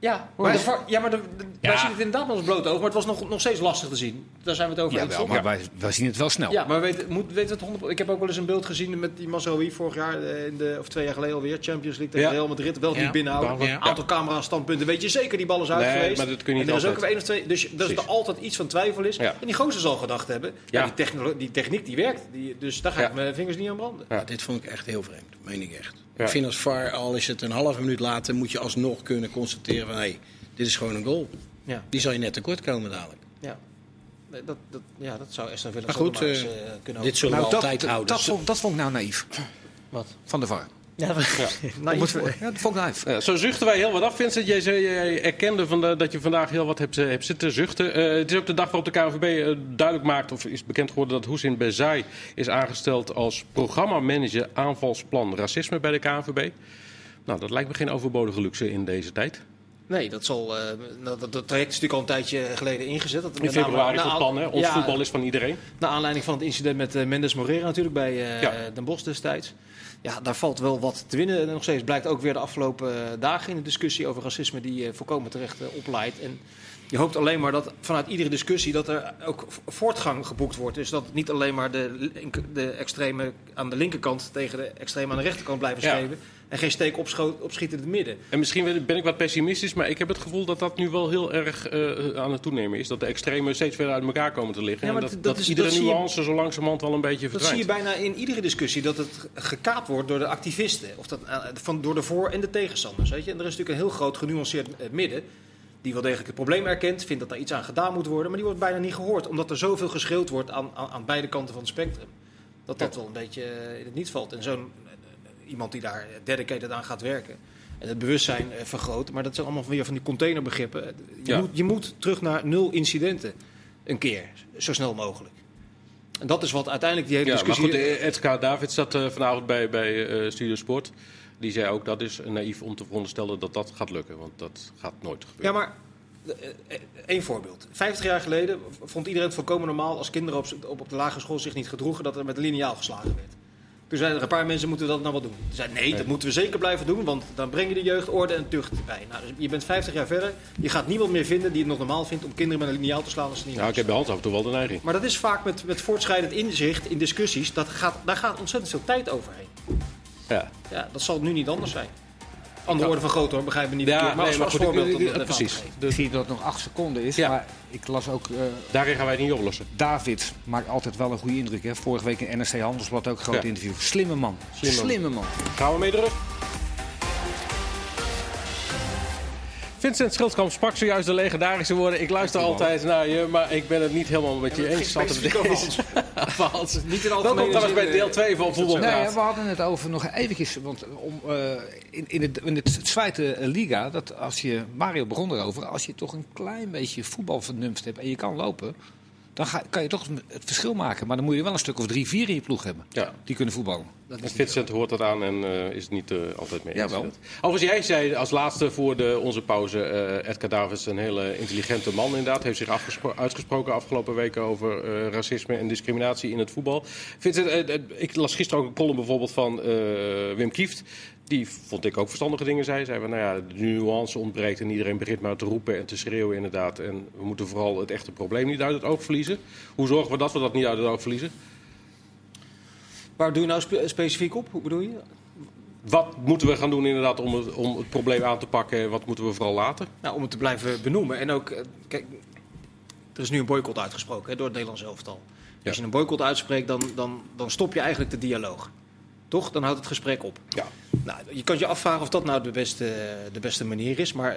Ja, maar, de ja, maar de, de- wij Ja. zien het inderdaad met ons blote oog. Maar het was nog, nog steeds lastig te zien. Daar zijn we het over eens. Toch? maar wij, wij zien het wel snel. Ja, maar weet, moet, weet het 100 Ik heb ook wel eens een beeld gezien met die Mazraoui vorig jaar, eh, in de, of twee jaar geleden alweer, Champions League tegen Ja. Real Madrid. Wel Ja. niet binnenhouden. Ja. Een aantal camera-standpunten. Weet je zeker, die bal is uit Nee, geweest. maar dat kun je niet en er is ook één of twee. Dus dat er altijd iets van twijfel is. Ja. En die gozer zal gedacht hebben, ja. Ja. die, technolo- die techniek die werkt. Die, dus daar ga Ja. ik mijn vingers niet aan branden. Ja. Ja, dit vond ik echt heel vreemd. Meen ik echt. Ja. Ik vind als VAR, al is het een halve minuut later, moet je alsnog kunnen constateren van... hé, hey, dit is gewoon een goal. Ja. Die zal je net tekort komen dadelijk. Ja. Dat, dat, ja, dat zou Aston Villa Maar goed, eens, eh, eh, kunnen dit zullen we Nou, dat, altijd dat, houden. dat, vond, dat vond ik nou naïef. Wat? Van de VAR. Ja, het- ja, dat vond ik. Ja, zo zuchten wij heel wat af. Vincent, jij, zei- jij erkende van de- dat je vandaag heel wat hebt, eh, hebt zitten zuchten. Eh, het is ook de dag waarop de KNVB eh, duidelijk maakt, of is bekend geworden, dat Hussein Bezai is aangesteld als programmamanager aanvalsplan racisme bij de KNVB. Nou, dat lijkt me geen overbodige luxe in deze tijd. Nee, dat zal. eh, nou, dat, dat traject is natuurlijk al een tijdje geleden ingezet. Dat, In februari is dat plan, hè? Ons ja, voetbal is van iedereen. Naar aanleiding van het incident met eh, Mendes Morera natuurlijk bij eh, Ja. Den Bosch destijds. Ja, daar valt wel wat te winnen. En nog steeds blijkt ook weer de afgelopen eh, dagen in de discussie over racisme die eh, volkomen terecht eh, opleidt. En je hoopt alleen maar dat vanuit iedere discussie dat er ook voortgang geboekt wordt. Dus dat niet alleen maar de, de extreme aan de linkerkant tegen de extreme aan de rechterkant blijven Ja. En geen steek opschieten in het midden. En misschien ben ik wat pessimistisch, maar ik heb het gevoel dat dat nu wel heel erg eh, aan het toenemen is. Dat de extremen steeds verder uit elkaar komen te liggen. Ja, en dat- dat, dat dat is- iedere dat zie je- nuance zo langzamerhand wel een beetje Dat zie je verdwijnt. bijna in iedere discussie, dat het gekaapt wordt door de activisten. Of dat, eh, van, door de voor- en de tegenstanders. Weet je? En er is natuurlijk een heel groot genuanceerd eh, midden. Die wel degelijk het probleem erkent, vindt dat daar iets aan gedaan moet worden. Maar die wordt bijna niet gehoord, omdat er zoveel geschreeuwd wordt aan, aan, aan beide kanten van het spectrum. Dat dat wel een beetje in het niet valt. En zo'n iemand die daar dedicated aan gaat werken. En het bewustzijn eh, vergroot. Maar dat zijn allemaal weer van die containerbegrippen. Je, Ja. moet, je moet terug naar nul incidenten. Een keer, zo snel mogelijk. En dat is wat uiteindelijk die hele Ja, maar discussie... goed, eh, Edgar David zat eh, vanavond bij, bij Studio Sport. Die zei ook dat is naïef om te veronderstellen dat dat gaat lukken. Want dat gaat nooit gebeuren. Ja, maar één voorbeeld. Vijftig jaar geleden vond iedereen het volkomen normaal als kinderen op, op de lagere school zich niet gedroegen dat er met een liniaal geslagen werd. Toen zeiden er een paar mensen, moeten we dat nou wel doen? Toen zeiden nee, dat moeten we zeker blijven doen, want dan breng je de jeugd orde en tucht bij. Nou, dus je bent 50 jaar verder, je gaat niemand meer vinden die het nog normaal vindt om kinderen met een liniaal te slaan als ze niet Nou, ik heb bij Hans af en toe wel de neiging. Maar dat is vaak met, met voortschrijdend inzicht in discussies, dat gaat, daar gaat ontzettend veel tijd overheen. Ja, Ja, dat zal nu niet anders zijn. Andere orde van grootte hoor, begrijp me niet ja maar nee, als, maar als goed, ik- voorbeeld precies. Ik zie dat het nog acht seconden is, Ja. maar ik las ook... eh, Daarin gaan wij het niet oplossen. David maakt altijd wel een goede indruk. Hè? Vorige week in NRC Handelsblad ook een groot Ja. interview. Slimme man. Slimme man. Slimme man. Gaan we mee terug? Vincent Schildkamp sprak zojuist de legendarische woorden. Ik luister altijd naar je, maar ik ben het niet helemaal met je eens. Hans. Niet in Welkom trouwens bij deel eh, 2 van Voetbal Nee, we hadden het over nog eventjes, want om, eh, in, in, het, in het Zweite Liga, dat als je, Mario begon erover, als je toch een klein beetje voetbal vernumft hebt en je kan lopen, dan ga, kan je toch het verschil maken. Maar dan moet je wel een stuk of drie, vier in je ploeg hebben Ja. die kunnen voetballen. Dat En is Vincent hoort dat aan en eh, is het niet eh, altijd mee eens. Jawel. Overigens, jij zei als laatste voor de, onze pauze... eh Edgar Davids een hele intelligente man inderdaad. Heeft zich uitgesproken afgelopen weken over eh, racisme en discriminatie in het voetbal. Vincent, ik las gisteren ook een column bijvoorbeeld van eh, Wim Kieft. Die vond ik ook verstandige dingen zei. Zei van, nou ja, de nuance ontbreekt en iedereen begint maar te roepen en te schreeuwen inderdaad. En we moeten vooral het echte probleem niet uit het oog verliezen. Hoe zorgen we dat we dat niet uit het oog verliezen? Waar doe je nou spe- specifiek op? Hoe bedoel je? Wat moeten we gaan doen inderdaad om het, om het probleem aan te pakken? en Wat moeten we vooral laten? Nou, om het te blijven benoemen. En ook, eh, kijk, er is nu een boycott uitgesproken hè, door het Nederlands elftal. Ja. Als je een boycott uitspreekt, dan, dan, dan stop je eigenlijk de dialoog. Toch? Dan houdt het gesprek op. Ja. Nou, je kan je afvragen of dat nou de beste, de beste manier is. Maar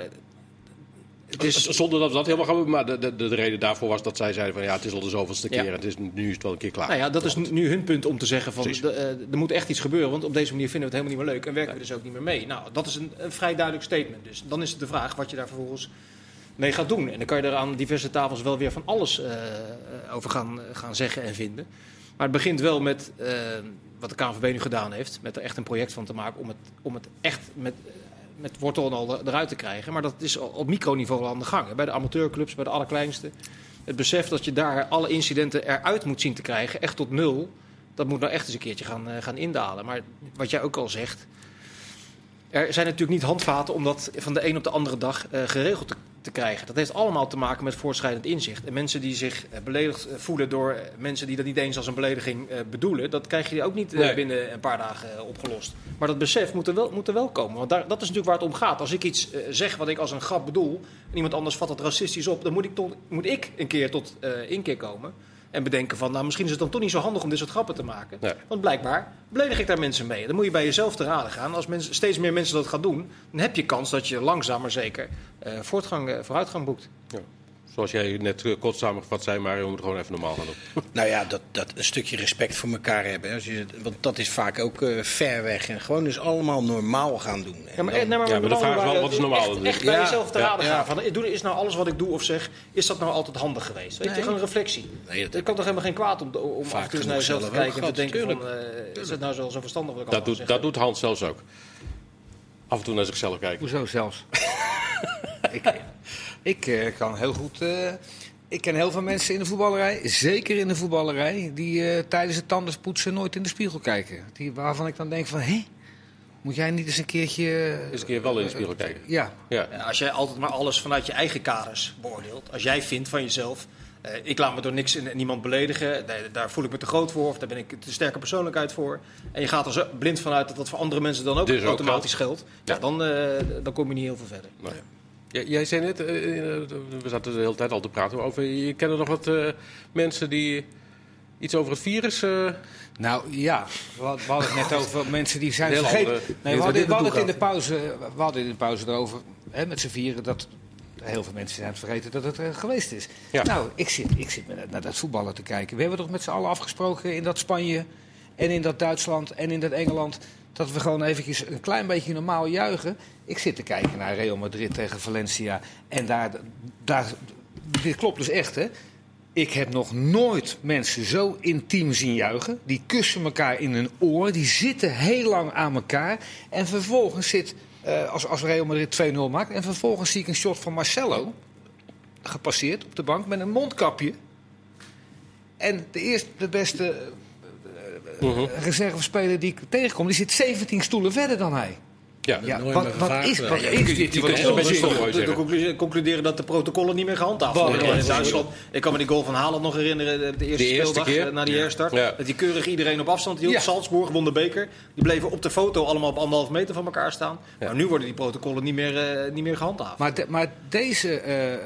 het is, Zonder dat we dat helemaal gaan doen. Maar de, de, de reden daarvoor was dat zij zeiden van ja, het is al de zoveelste keer. Het is, nu is het wel een keer klaar. Nou ja, dat is nu hun punt om te zeggen van de, eh, er moet echt iets gebeuren, want op deze manier vinden we het helemaal niet meer leuk en werken we dus ook niet meer mee. Nou, dat is een, een vrij duidelijk statement. Dus dan is het de vraag wat je daar vervolgens mee gaat doen. En dan kan je er aan diverse tafels wel weer van alles eh, eh, over gaan, gaan zeggen en vinden. Maar het begint wel met wat de KNVB nu gedaan heeft, met er echt een project van te maken om het, om het echt met, met wortel en al er- eruit te krijgen. Maar dat is op microniveau al aan de gang. Bij de amateurclubs, bij de allerkleinste. Het besef dat je daar alle incidenten eruit moet zien te krijgen, echt tot nul, dat moet nou echt eens een keertje gaan, eh, gaan indalen. Maar wat jij ook al zegt, er zijn natuurlijk niet handvaten om dat van de een op de andere dag eh, geregeld te, te krijgen. Dat heeft allemaal te maken met voortschrijdend inzicht. En mensen die zich eh, beledigd eh, voelen door eh, mensen die dat niet eens als een belediging bedoelen, dat krijg je ook niet Nee. binnen een paar dagen opgelost. Maar dat besef moet er wel, moet er wel komen. Want daar, dat is natuurlijk waar het om gaat. Als ik iets zeg wat ik als een grap bedoel en iemand anders vat dat racistisch op, dan moet ik, tot, moet ik een keer tot inkeer komen. En bedenken van, nou misschien is het dan toch niet zo handig om dit soort grappen te maken. Nee. Want blijkbaar beledig ik daar mensen mee. Dan moet je bij jezelf te raden gaan. Als mensen, steeds meer mensen dat gaan doen, dan heb je kans dat je langzaam maar zeker eh, voortgang, eh, vooruitgang boekt. Ja. Zoals jij net eh, kort samengevat zei, Mario, we moeten gewoon even normaal gaan doen. Nou ja, dat, dat een stukje respect voor elkaar hebben. Als je, want dat is vaak ook eh, ver weg. En gewoon dus allemaal normaal gaan doen. En Ja, maar, dan- nee, maar, Ja, maar de met vraag is wel, wat is normaal Echt, bij Ja, jezelf te raden ja. gaan. Van, doe, is nou alles wat ik doe of zeg, is dat nou altijd handig geweest? Weet je, Nee. gewoon een reflectie. Nee, dat- kan toch helemaal geen kwaad om, om Vaak af en toe eens naar jezelf te kijken en te denken van, eh, is het nou zo, zo verstandig wat ik Dat doet, zeg? dat doet Hans zelfs ook. Af en toe naar zichzelf kijken. Hoezo zelfs? ik ik eh, kan heel goed. eh, ik ken heel veel mensen in de voetballerij, zeker in de voetballerij, die eh, tijdens het tandenpoetsen nooit in de spiegel kijken. Die, waarvan ik dan denk van, hé, moet jij niet eens een keertje... Eens een keer wel in de spiegel kijken. Ja, Ja. Ja, als jij altijd maar alles vanuit je eigen kaders beoordeelt. Als jij vindt van jezelf, eh, ik laat me door niks en niemand beledigen. Daar, daar voel ik me te groot voor of daar ben ik te sterke persoonlijkheid voor. En je gaat er zo blind vanuit dat dat voor andere mensen dan ook Dus ook automatisch geldt. Ja, Ja. dan, eh, dan kom je niet heel veel verder. Nee. Jij, jij zei net, eh, eh, we zaten de hele tijd al te praten over. Je kent er nog wat eh, mensen die iets over het virus. nou ja, we had- we hadden het net over mensen die zijn vergeten. Nee, we hadden, we hadden het in de pauze, we hadden in de pauze erover, hè, met z'n vieren, dat heel veel mensen zijn het vergeten dat het geweest is. Ja. Nou, ik zit, ik zit naar dat voetballen te kijken. We hebben toch met z'n allen afgesproken in dat Spanje en in dat Duitsland en in dat Engeland... dat we gewoon eventjes een klein beetje normaal juichen. Ik zit te kijken naar Real Madrid tegen Valencia. En daar, daar, dit klopt dus echt, hè. Ik heb nog nooit mensen zo intiem zien juichen. Die kussen elkaar in hun oor. Die zitten heel lang aan elkaar. En vervolgens zit, eh, als, als Real Madrid 2-0 maakt... en vervolgens zie ik een shot van Marcelo... gepasseerd op de bank met een mondkapje. En de eerste, de beste eh, mhm. reservespeler die ik tegenkom... die zit 17 stoelen verder dan hij. Ja, Ja, nooit wat, is, wat is dit? je concluderen dat de protocollen niet meer gehandhaafd worden. in Duitsland. Ik kan me die goal van Haaland nog herinneren, de, de eerste, De eerste speeldag keer? eh, na die herstart. Ja. Dat die keurig iedereen op afstand hield. Ja. Salzburg won de beker. Die bleven op de foto allemaal op anderhalf meter van elkaar staan. Ja. Maar nu worden die protocollen niet meer, eh, niet meer gehandhaafd. Maar, de- maar deze eh, eh,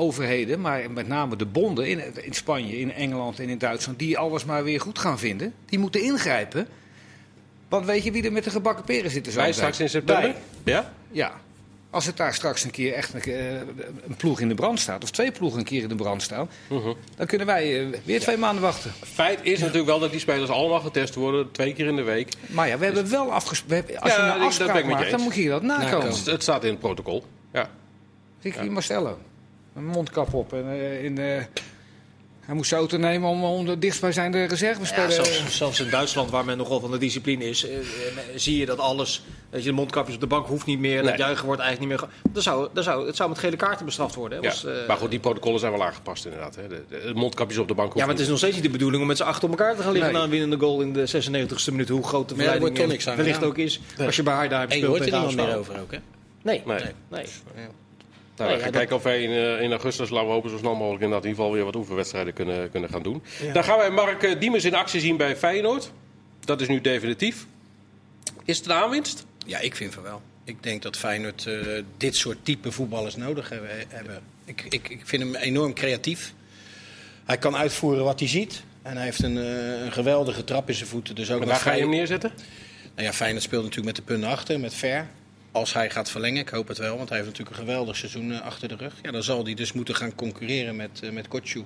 overheden, maar met name de bonden in, in Spanje, in Engeland en in Duitsland, die alles maar weer goed gaan vinden, die moeten ingrijpen. Want weet je wie er met de gebakken peren zit? Wij straks in september? Ja? Ja. Als het daar straks een keer echt een, eh, een ploeg in de brand staat, of twee ploegen een keer in de brand staan, Mhm. dan kunnen wij eh, weer twee maanden wachten. Feit is natuurlijk wel dat die spelers allemaal getest worden, twee keer in de week. Maar ja, we hebben wel afgesproken. Als Ja, je een afspraak maakt, dan moet je dat nakomen. Nakomen. Het, het staat in het protocol. Ja. Zie ik hier Marcelo. Een mondkap op. En, eh, in, eh, hij moest zijn auto nemen om, om de dichtstbijzijnde reserve Ja, spelen. zelfs, zelfs in Duitsland, waar men nogal van de discipline is, eh, zie je dat alles. Dat je de mondkapjes op de bank hoeft niet meer. Dat juichen wordt eigenlijk niet meer. Dat zou, dat zou, het zou met gele kaarten bestraft worden. Hè? ja. Was, maar goed, die protocollen zijn wel aangepast inderdaad. Hè. De, de mondkapjes op de bank Ja, maar het is nog steeds niet de bedoeling om met z'n acht op elkaar te gaan liggen Nee. na een winnende goal in de 96e minuut. Hoe groot de ja, er verleiding wordt toch niks aan wellicht ook is. Als je bij haar daar hebt En je gespeeld hoort er niemand meer over ook, hè? Nee, Nee. nee. nee. Nou, we gaan ja, kijken of wij in, eh, in augustus, laten we hopen, zo snel mogelijk inderdaad in ieder geval weer wat oefenwedstrijden kunnen, kunnen gaan doen. Dan gaan wij Mark eh, Diemers in actie zien bij Feyenoord. Dat is nu definitief. Is het een aanwinst? Ja, ik vind van wel. Ik denk dat Feyenoord eh, dit soort type voetballers nodig hebben. Ik, ik, ik vind hem enorm creatief. Hij kan uitvoeren wat hij ziet. En hij heeft een, een geweldige trap in zijn voeten. Dus ook Maar daar ga je hem neerzetten? Nou ja, Feyenoord speelt natuurlijk met de punten achter, met Ver. Als hij gaat verlengen, ik hoop het wel, want hij heeft natuurlijk een geweldig seizoen eh, achter de rug. Ja, dan zal hij dus moeten gaan concurreren met, uh, met Kotju.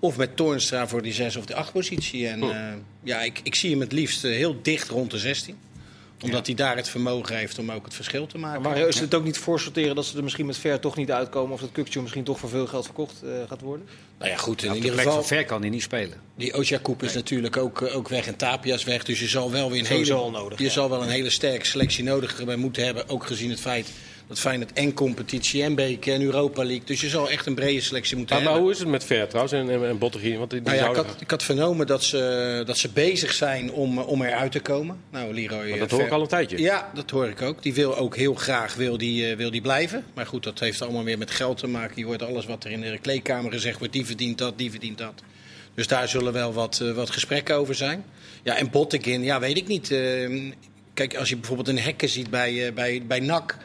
Of met Toornstra voor die 6 of de 8 positie. En uh, ja, ik, ik zie hem het liefst heel dicht rond de 16. Omdat hij daar het vermogen heeft om ook het verschil te maken. Maar is het ook niet voorsorteren dat ze er misschien met Ver toch niet uitkomen? Of dat Kukcu misschien toch voor veel geld verkocht uh, gaat worden? Nou ja, goed. In Nou, ieder geval. van Ver kan hij niet spelen. Die Ojakoep is natuurlijk ook, uh, ook weg en Tapia is weg. Dus je zal wel weer een hele, nodig, je ja. zal wel een hele sterke selectie nodig hebben, moeten hebben. Ook gezien het feit dat Feyenoord en competitie en beker en Europa League. Dus je zal echt een brede selectie moeten Maar, maar hebben. hoe is het met Ver trouwens en, en, en Bottegien? Want die, Nou ja, ik, had, ik had vernomen dat ze, dat ze bezig zijn om, om eruit te komen. Nou, Leroy. Maar dat eh, hoor ik al een tijdje. Ja, dat hoor ik ook. Die wil ook heel graag wil die, eh, wil die blijven. Maar goed, dat heeft allemaal weer met geld te maken. Je hoort alles wat er in de kleedkamer gezegd wordt. Die verdient dat, die verdient dat. Dus daar zullen wel wat, eh, wat gesprekken over zijn. Ja, en Bottekin, ja, weet ik niet. Eh, kijk, als je bijvoorbeeld een hekken ziet bij, eh, bij, bij NAC...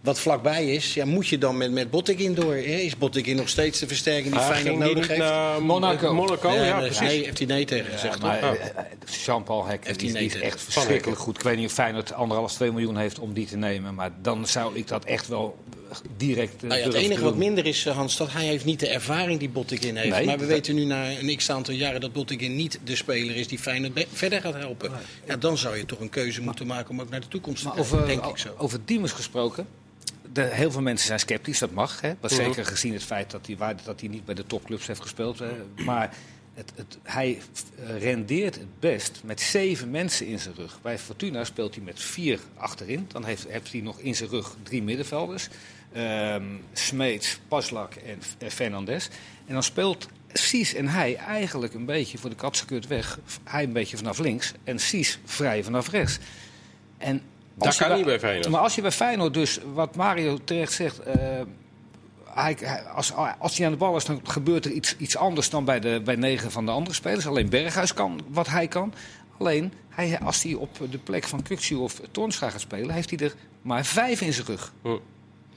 wat vlakbij is, ja, moet je dan met, met door? Hè? Is Botteguin nog steeds de versterking die Ah, Feyenoord nodig niet heeft? naar Monaco. Monaco, Nee, ja, precies. Hij heeft hij nee tegen gezegd. Ja, hoor. eh, eh, Jean-Paul Hek Heeft die, is echt tegen. verschrikkelijk goed. Ik weet niet of Feyenoord anderhalf, twee miljoen heeft om die te nemen. Maar dan zou ik dat echt wel direct eh, Nou ja, het enige wat minder is, eh, Hans, dat hij heeft niet de ervaring die Botteguin heeft. Nee, maar we dat- weten nu na een x-aantal jaren dat Botteguin niet de speler is die Feyenoord verder gaat helpen. Ja, dan zou je toch een keuze moeten maken om ook naar de toekomst te kijken, over, denk ik zo. over Diemers gesproken. De, heel veel mensen zijn sceptisch, dat mag. Hè? Maar Mhm. Zeker gezien het feit dat hij, waar- dat hij niet bij de topclubs heeft gespeeld. eh, maar het, het, hij eh, rendeert het best met zeven mensen in zijn rug. Bij Fortuna speelt hij met vier achterin. Dan heeft, heeft hij nog in zijn rug drie middenvelders. Ehm Smeets, Paslak en, en Fernandes. En dan speelt Sies en hij eigenlijk een beetje voor de katsenkut weg. Hij een beetje vanaf links en Sies vrij vanaf rechts. En Dat kan niet bij Feyenoord. Maar als je bij Feyenoord dus, wat Mario terecht zegt... eh, hij, hij- als, als hij aan de bal is, dan gebeurt er iets, iets anders dan bij, de, bij negen van de andere spelers. Alleen Berghuis kan wat hij kan. Alleen, hij, als hij op de plek van Kukcu of Toornstra gaat spelen... heeft hij er maar vijf in zijn rug. Hm.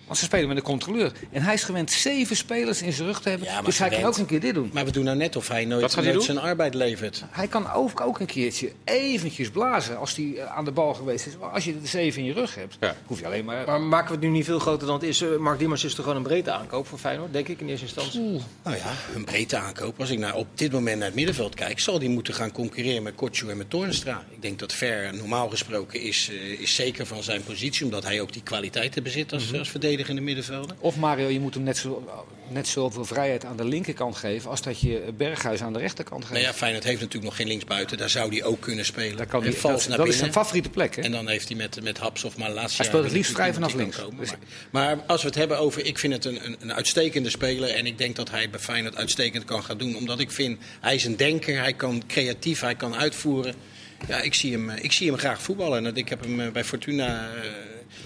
Want ze spelen met een controleur. En hij is gewend zeven spelers in zijn rug te hebben. Ja, dus hij kan ook een keer dit doen. Maar we doen nou net of hij nooit, hij zijn arbeid levert. Hij kan ook, ook een keertje eventjes blazen als hij eh, aan de bal geweest is. Maar als je de zeven in je rug hebt, Ja. hoef je alleen maar... Maar maken we het nu niet veel groter dan het is? Eh, Mark Diemers is toch gewoon een breedte aankoop voor Feyenoord, denk ik in eerste instantie. Nou ja, een breedte aankoop. Als ik naar, op dit moment naar het middenveld kijk, zal die moeten gaan concurreren met Kotju en met Toornstra. Ik denk dat Ver normaal gesproken is, eh, is zeker van zijn positie, omdat hij ook die kwaliteiten bezit als, als verdedigende middenvelder. Of Mario, je moet hem net, zo, net zoveel vrijheid aan de linkerkant geven... als dat je Berghuis aan de rechterkant geeft. Nou ja, Feyenoord heeft natuurlijk nog geen linksbuiten. Daar zou hij ook kunnen spelen. Daar kan en vals dat naar dat is zijn favoriete plek, hè? En dan heeft hij met, met Haps of Malasia... Hij speelt het liefst vrij vanaf die links. komen. Maar, maar als we het hebben over... Ik vind het een, een, een uitstekende speler. En ik denk dat hij bij Feyenoord uitstekend kan gaan doen. Omdat ik vind, hij is een denker. Hij kan creatief, hij kan uitvoeren. Ja, ik zie hem, eh, ik zie hem graag voetballen. En ik heb hem eh, bij Fortuna... eh,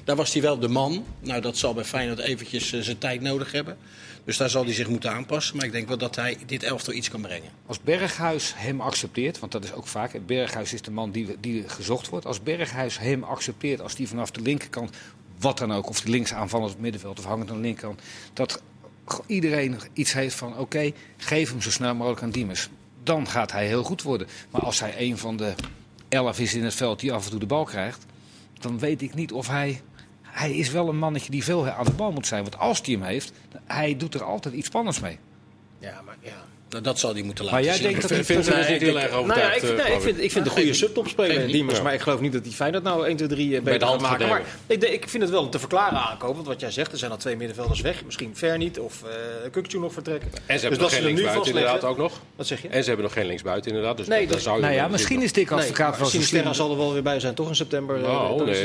daar was hij wel de man. Nou, dat zal bij Feyenoord eventjes zijn tijd nodig hebben. Dus daar zal hij zich moeten aanpassen. Maar ik denk wel dat hij dit elftal iets kan brengen. Als Berghuis hem accepteert, want dat is ook vaak... Berghuis is de man die, die gezocht wordt. Als Berghuis hem accepteert, als die vanaf de linkerkant... wat dan ook, of de links aanvallend op het middenveld of hangend aan de linkerkant... dat iedereen iets heeft van, oké, geef hem zo snel mogelijk aan Diemers. Dan gaat hij heel goed worden. Maar als hij een van de elf is in het veld die af en toe de bal krijgt... dan weet ik niet of hij... Hij is wel een mannetje die veel aan de bal moet zijn. Want als hij hem heeft, hij doet er altijd iets spannends mee. Ja, maar ja. Nou, dat zal hij moeten laten Maar jij zien. denkt dat Ik hij- vind dat dus niet heel erg Nou ja, ik, nee, ik vind, ik vind een Ja, goede subtopspeler geef in. Diemers. Ja. Maar ik geloof niet dat die Feyenoord nou 1, 2, 3 de beter gaat hand maken. Maar ik, ik vind het wel een te verklaren aankoop. Want wat jij zegt, er zijn al twee middenvelders weg. Misschien Ver niet of uh, Kukcu nog vertrekken. En ze Dus hebben dat nog geen nu linksbuiten inderdaad ook nog. Wat zeg je? En ze hebben nog geen linksbuiten inderdaad. Dus Nee, dat, dat- zou je Nou ja, misschien is Dick Advocaat zo Sinisterra slim. zal er wel weer bij zijn, toch in september. eh, Nou, dan het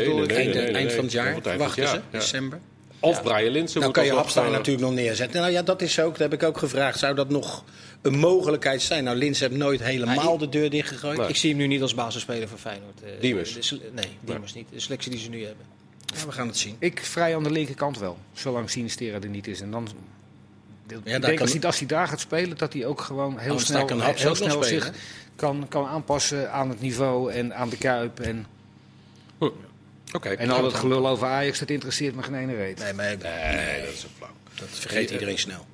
Eind, van het jaar van het wachten ze, december. Of Brian Linsen. Nou moet kan je Hapstein natuurlijk nog neerzetten. Nou ja, dat is ook, dat heb ik ook gevraagd. Zou dat nog een mogelijkheid zijn? Nou, Lins heeft nooit helemaal Nee. de deur dichtgegooid. Nee. Ik zie hem nu niet als basisspeler voor Feyenoord. eh, Diemers? de Nee, Diemers niet. De selectie die ze nu hebben. Ja, we gaan het zien. Ik vrij aan de linkerkant wel, zolang Sinistera er niet is. En dan, ik daar denk kan- als, hij, als hij daar gaat spelen, dat hij ook gewoon heel snel, kan heel snel spelen, zich kan, kan aanpassen aan het niveau en aan de kuip. En, Oké. en al dat gelul over Ajax, dat interesseert me geen ene reet. Nee, maar Nee, dat is een flauw. dat vergeet iedereen snel.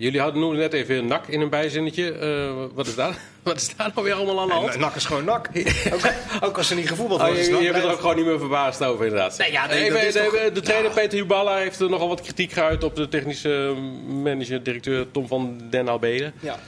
Jullie hadden noemden net even nak in een bijzinnetje. Eh, wat, is daar, wat is daar nou weer allemaal aan de hand? Nak is gewoon nak. ook, ook als ze niet gevoetbald Oh, worden. je, is je bent er ook gewoon niet meer verbaasd over, inderdaad. Nee, ja, nee, Even- de, toch- de trainer Peter Huballa heeft er nogal wat kritiek geuit op de technische manager-directeur Tom van den Albede. Ja.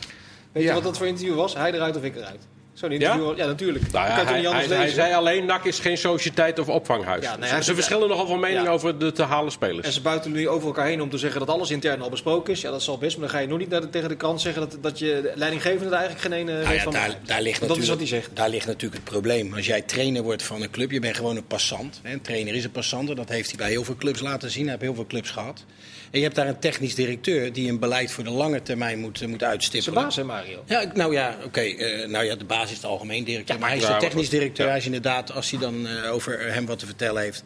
Weet Ja. je wat dat voor interview was? Hij eruit of ik eruit? Zo'n Ja? interview ja? natuurlijk. Nou ja, kan hij, niet anders hij, zei alleen, NAC is geen sociëteit of opvanghuis. Ja, nee, Ze- heeft- verschillen nogal van mening Ja. over de te halen spelers. En ze buiten nu over elkaar heen om te zeggen dat alles intern al besproken is. Ja, dat zal best. Maar dan ga je nog niet naar de- tegen de krant zeggen dat, dat je de leidinggevende er eigenlijk geen ene Nou weet ja, van. daar, daar, ligt dat is natuurlijk, wat hij zegt. daar ligt natuurlijk het probleem. Als jij trainer wordt van een club, je bent gewoon een passant. Hè. Een trainer is een passant en dat heeft hij bij heel veel clubs laten zien. Hij heeft heel veel clubs gehad. En je hebt daar een technisch directeur die een beleid voor de lange termijn moet, eh, moet Zijn uitstippelen. baas, hè, Mario? Ja, nou ja, oké. eh, nou ja, de baas is het algemeen directeur. Ja, maar hij is de technisch directeur. Hij is inderdaad, als hij dan eh, over hem wat te vertellen heeft.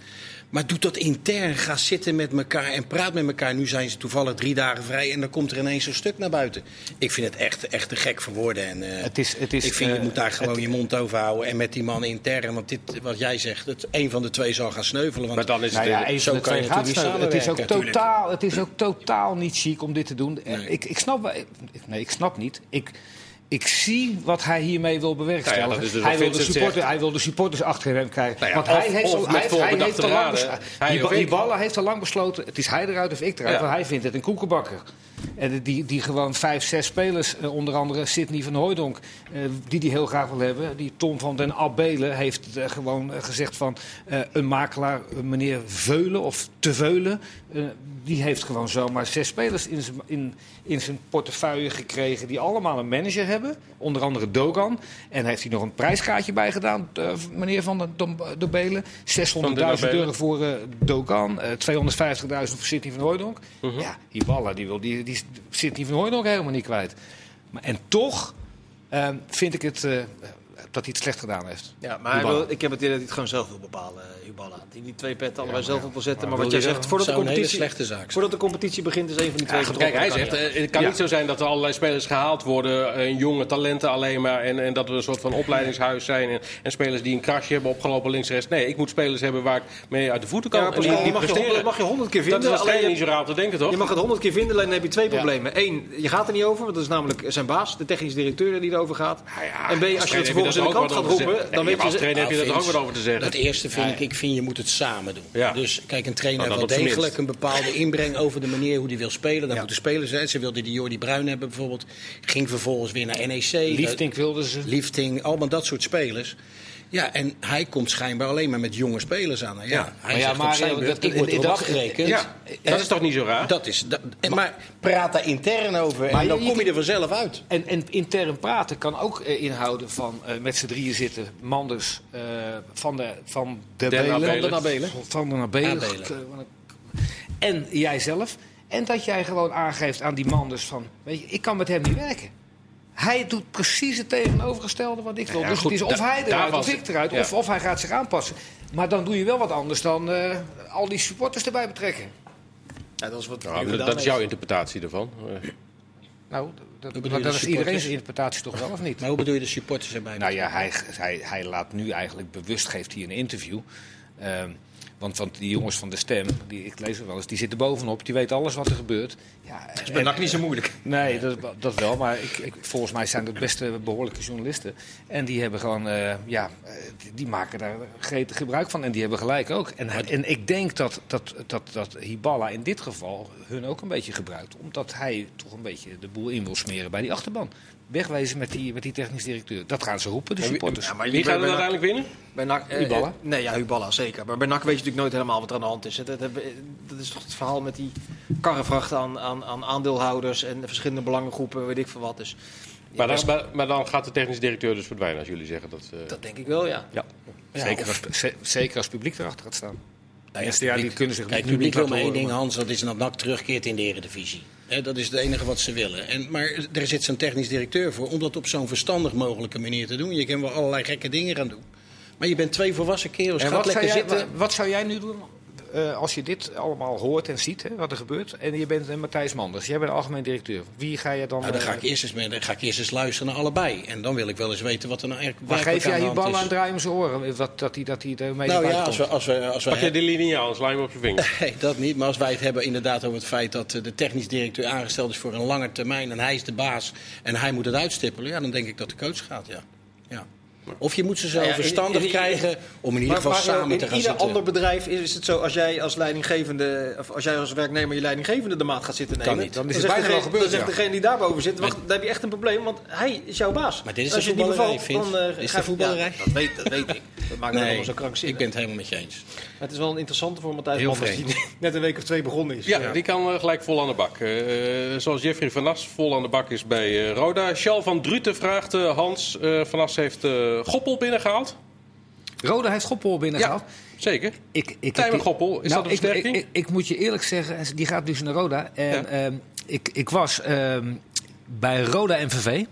Maar doe dat intern. Ga zitten met elkaar en praat met elkaar. Nu zijn ze toevallig drie dagen vrij en dan komt er ineens zo'n stuk naar buiten. Ik vind het echt, echt te gek voor woorden. En, eh, Het is, het is, ik vind, je eh, moet daar gewoon het- je mond over houden. En met die man intern. Want dit, wat jij zegt, het, een van de twee zal gaan sneuvelen. Want Maar dan is het... Nou ja, een zo van de kan twee gaat sneuvelen. Het is, ook totaal, het is ook totaal niet chic om dit te doen. Eh, Nee. Ik, ik snap Nee, ik snap niet. Ik, ik zie wat hij hiermee wil bewerkstelligen. Nou ja, dus hij, wil de Vincent supporter, zegt. hij wil de supporters achter hem krijgen. Nou ja, Want of- hij heeft al, hij, hij heeft al lang raden. Die, ballen heeft al lang besloten. Het is hij eruit of ik eruit. Ja. Want hij vindt het een koekenbakker. Die, die gewoon vijf, zes spelers, eh, onder andere Sidney van Hooijdonk, eh, die die heel graag wil hebben. Die Tom van den Abelen heeft eh, gewoon gezegd van een makelaar, meneer Veulen of Te Veulen, die heeft gewoon zomaar zes spelers in zijn, in, in zijn portefeuille gekregen die allemaal een manager hebben. Onder andere Dogan. En heeft hij nog een prijskaartje bij gedaan, meneer van den de Belen. 600.000 Abelen. euro voor Dogan, eh 250.000 voor Sidney van Hooijdonk. Mhm. Ja, die ballen, die, wil, die, die zit die van Hooijdonk helemaal niet kwijt. Maar, en toch eh, vind ik het, eh, dat hij het slecht gedaan heeft. Ja, maar wil, ik heb het idee dat hij het gewoon zelf wil bepalen, eh, Huballa. Die die twee petten allebei zelf ja. op wil zetten. Maar Maar, wat jij je zegt, dat- voordat de, competitie, slechte zaak voordat de competitie begint is een van die twee Ja, kijk, hij Dat zegt, eh, het kan Ja. niet zo zijn dat er allerlei spelers gehaald worden, eh, jonge talenten alleen maar, en, en dat we een soort van opleidingshuis zijn en, en spelers die een krasje hebben opgelopen links en rechts. Nee, ik moet spelers hebben waar ik mee uit de voeten kan Ja, en die, mag je presteren. mag je honderd keer dat vinden, is als alleen trainer je- niet zo raar te denken, toch? Je mag het honderd keer vinden, alleen dan heb je twee problemen. Eén, je gaat er niet over, want dat is namelijk zijn baas, de technisch directeur die erover gaat. En B, als je het heb in de wat gaat roepen, dan weet maar als je... trainer heb je Nou, er ook wat over te zeggen. Het eerste vind ik, ik vind je moet het samen doen. Dus kijk, een trainer heeft dat wel degelijk een bepaalde inbreng over de manier hoe hij wil spelen. Dan Ja. moeten spelers zijn. Ze wilden die Jordi Bruin hebben bijvoorbeeld. Ging vervolgens weer naar NEC. Liefdink wilden ze. Liefting, allemaal dat soort spelers. Ja, en hij komt schijnbaar alleen maar met jonge spelers aan. Ja, hij Maar ja, zijn dat- beurt, dat- ik word dat- erop afgerekend. Ja, dat is toch niet zo raar? Dat is, dat, en, maar praat daar intern over Maar en dan je- kom je er vanzelf uit. En, en intern praten kan ook eh, inhouden van eh, met z'n drieën zitten. Manders eh, van de, van de de Abelen. Van de Abelen. Abelen. En jijzelf. En dat jij gewoon aangeeft aan die Manders van... Weet je, ik kan met hem niet werken. Hij doet precies het tegenovergestelde wat ik wil. Ja, dus goed, het is of da- hij eruit of ik eruit. ja. Of, of hij gaat zich aanpassen. Maar dan doe je wel wat anders dan eh, al die supporters erbij betrekken. Ja, dat is wat Nou, dat, is jouw interpretatie ervan. Eh, Nou, dat, dat, is iedereen supporters? zijn interpretatie toch wel, of niet? Maar hoe bedoel je de supporters erbij? Nou ja, hij, hij, hij laat nu eigenlijk bewust, geeft hij een interview. Ehm, want, want die jongens van de stem, die, ik lees het wel eens, die zitten bovenop, die weten alles wat er gebeurt. Ja, Dat is bij NAC niet zo moeilijk. Nee, dat, dat wel, maar ik, ik, volgens mij zijn dat best eh, behoorlijke journalisten. En die hebben gewoon, eh, ja, eh, die, die maken daar gretig gebruik van en die hebben gelijk ook. En, hij- en ik denk dat, dat, dat, dat Hiballa in dit geval hun ook een beetje gebruikt. Omdat hij toch een beetje de boel in wil smeren bij die achterban. Wegwezen met die, met die technisch directeur. Dat gaan ze roepen, de supporters. Ja, maar Wie gaat er uiteindelijk winnen? Bij NAC, eh, Huballa? nee, ja, Huballa, zeker. Maar bij NAC weet je natuurlijk nooit helemaal wat er aan de hand is. Dat, dat, is toch het verhaal met die karrevracht aan, aan, aan aandeelhouders en verschillende belangengroepen, weet ik veel wat. Dus, Maar Ja, dan, maar, maar dan gaat de technisch directeur dus verdwijnen als jullie zeggen dat... eh, dat denk ik wel, ja. ja. Ja, zeker, of- als, ze- zeker als het publiek erachter gaat staan. Nou ja, Eerste jaar die publiek- kunnen zich Kijk, publiek niet wil maar één ding, Hans, dat is dat NAC terugkeert in de Eredivisie. Dat is het enige wat ze willen. En, maar er zit zo'n technisch directeur voor om dat op zo'n verstandig mogelijke manier te doen. Je kan wel allerlei gekke dingen gaan doen. Maar je bent twee volwassen kerels. En wat zou, jij, zitten. wat zou jij nu doen eh, als je dit allemaal hoort en ziet, hè, wat er gebeurt? En je bent eh, Matthijs Manders, jij bent de algemeen directeur. Wie ga je dan... Nou, dan ga eh, ik, eerst eens mee, dan ga ik eerst eens luisteren naar allebei. En dan wil ik wel eens weten wat er nou eigenlijk maar geef jij je bal aan draai om zijn oren? Wat, dat hij dat hij ermee Nou ja, als we, als we, als we Pak je de linie aan, sla je hem op je vinger. Nee, dat niet. Maar als wij het hebben inderdaad over het feit dat eh, de technisch directeur aangesteld is voor een lange termijn en hij is de baas en hij moet het uitstippelen, ja, dan denk ik dat de coach gaat, ja. ja. Of je moet ze zo Nou ja, in- verstandig in- in- krijgen om in ieder geval maar, maar samen in te gaan ieder zitten. ander bedrijf is het zo, als jij als leidinggevende, of als jij als werknemer je leidinggevende de maat gaat zitten Kan nemen, niet. Dan is het bijna wel gebeurd, Dan zegt degene die daarboven zit, wacht, dan heb je echt een probleem, want hij is jouw baas. Maar dit is als de je voetballerij, bevalt, dan eh, is de voetballerij. Ja, dat, weet, dat weet ik. Dat maakt het allemaal zo krankzinnig. ik ben het helemaal met je eens. Maar het is wel een interessante voor Matthijs Manders, die net een week of twee begonnen is. Ja, die kan eh, gelijk vol aan de bak. Eh, zoals Jeffrey van As vol aan de bak is bij eh, Roda. Charles van Druten vraagt eh, Hans. eh, van As heeft eh, Goppel binnengehaald. Roda heeft Goppel binnengehaald. Zeker. Ik, ik, Tijmen ik- Goppel, is nou, dat een versterking? Ik, ik, ik moet je eerlijk zeggen, die gaat dus naar Roda. En Ja. ehm, ik, ik was ehm, bij Roda MVV.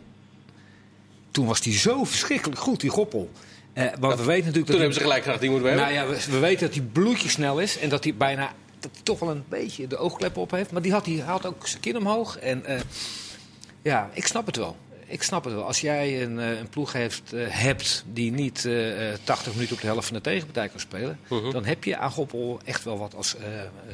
toen was hij zo verschrikkelijk goed, die Goppel. Eh, we weten natuurlijk dat Toen hij- hebben ze gelijk gedacht, die moeten we hebben. nou ja, we, we weten dat hij bloedje snel is en dat hij bijna dat hij toch wel een beetje de oogkleppen op heeft. Maar die had, die had ook zijn kin omhoog. En eh, ja, ik snap het wel. Ik snap het wel. Als jij een, eh, een ploeg heeft, hebt die niet eh, eh, 80 minuten op de helft van de tegenpartij kan spelen, Mhm. dan heb je aan Goppel echt wel wat als eh,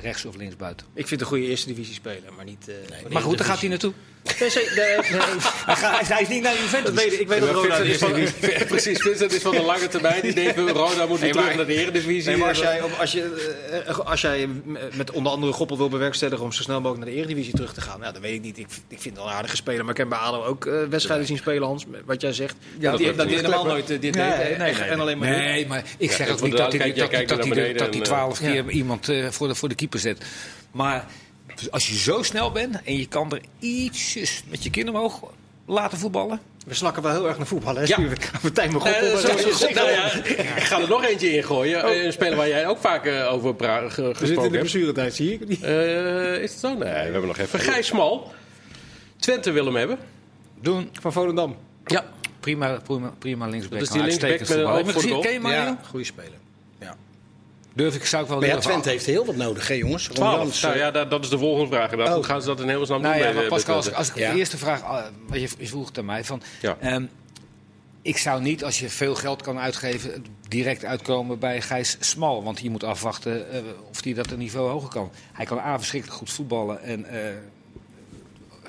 rechts of links buiten. Ik vind een goede eerste divisie speler, maar niet... eh, Maar goed, daar gaat hij naartoe. Nee, Hij, gaat- hij is niet naar dat Juventus. weet, ik. ik weet dat Roda is van, precies, Vincent is van de lange termijn. Die denkt, Roda moet weer terug naar de Eredivisie. Nee, maar als jij, op- als, je, eh, als jij met onder andere Goppel wil bewerkstelligen om zo snel mogelijk naar de Eredivisie terug te gaan, nou, dat weet ik niet. Ik, ik vind het een aardige speler, maar ik heb bij ADO ook eh, wedstrijden zien spelen, Hans, wat jij zegt. Ja, dat die, dat die helemaal nooit eh, dit Nee, deed. eh. En alleen maar Nee, maar ik zeg Ja, ook niet dat hij duidelijkheid, jij dat, hij- kijkt dat, naar hij- beneden dat hij en, twaalf eh, keer iemand eh, voor, de, voor de keeper zet. Maar als je zo snel bent en je kan er ietsjes met je kin omhoog laten voetballen. We slakken wel heel erg naar voetbal, hè? Ja. Martijn mijn Eh, Goppel. zo- nou ja, ik ga er nog eentje in gooien. Eh, Een speler waar jij ook vaak eh, over pra- ge- We zitten in gesproken de hebt. blessuretijd, zie ik. niet. Eh, is het zo? Nee, we hebben nog even. Gijs Smal. Twente wil hem hebben. Doen. Van Volendam. Ja. Prima, prima, prima linksback. Dat is die linksback met een voetballer. oog voor de Ken je goal. Mario? Ja, goede speler. Ja. Durf ik, zou ik wel Maar ja. Twente heeft heel wat nodig, hè jongens? Ron 12. Jans, Nou eh, ja, dat, dat is de volgende vraag. inderdaad. Oh. Hoe gaan ze dat in hemelsnaam Nou doen? ja, bij maar de- Pascal, bij als, als ik Ja. de eerste vraag, ah, wat je, je vroeg aan mij, van, Ja. ehm, ik zou niet, als je veel geld kan uitgeven, direct uitkomen bij Gijs Smal. Want je moet afwachten eh, of hij dat een niveau hoger kan. Hij kan A, verschrikkelijk goed voetballen en eh,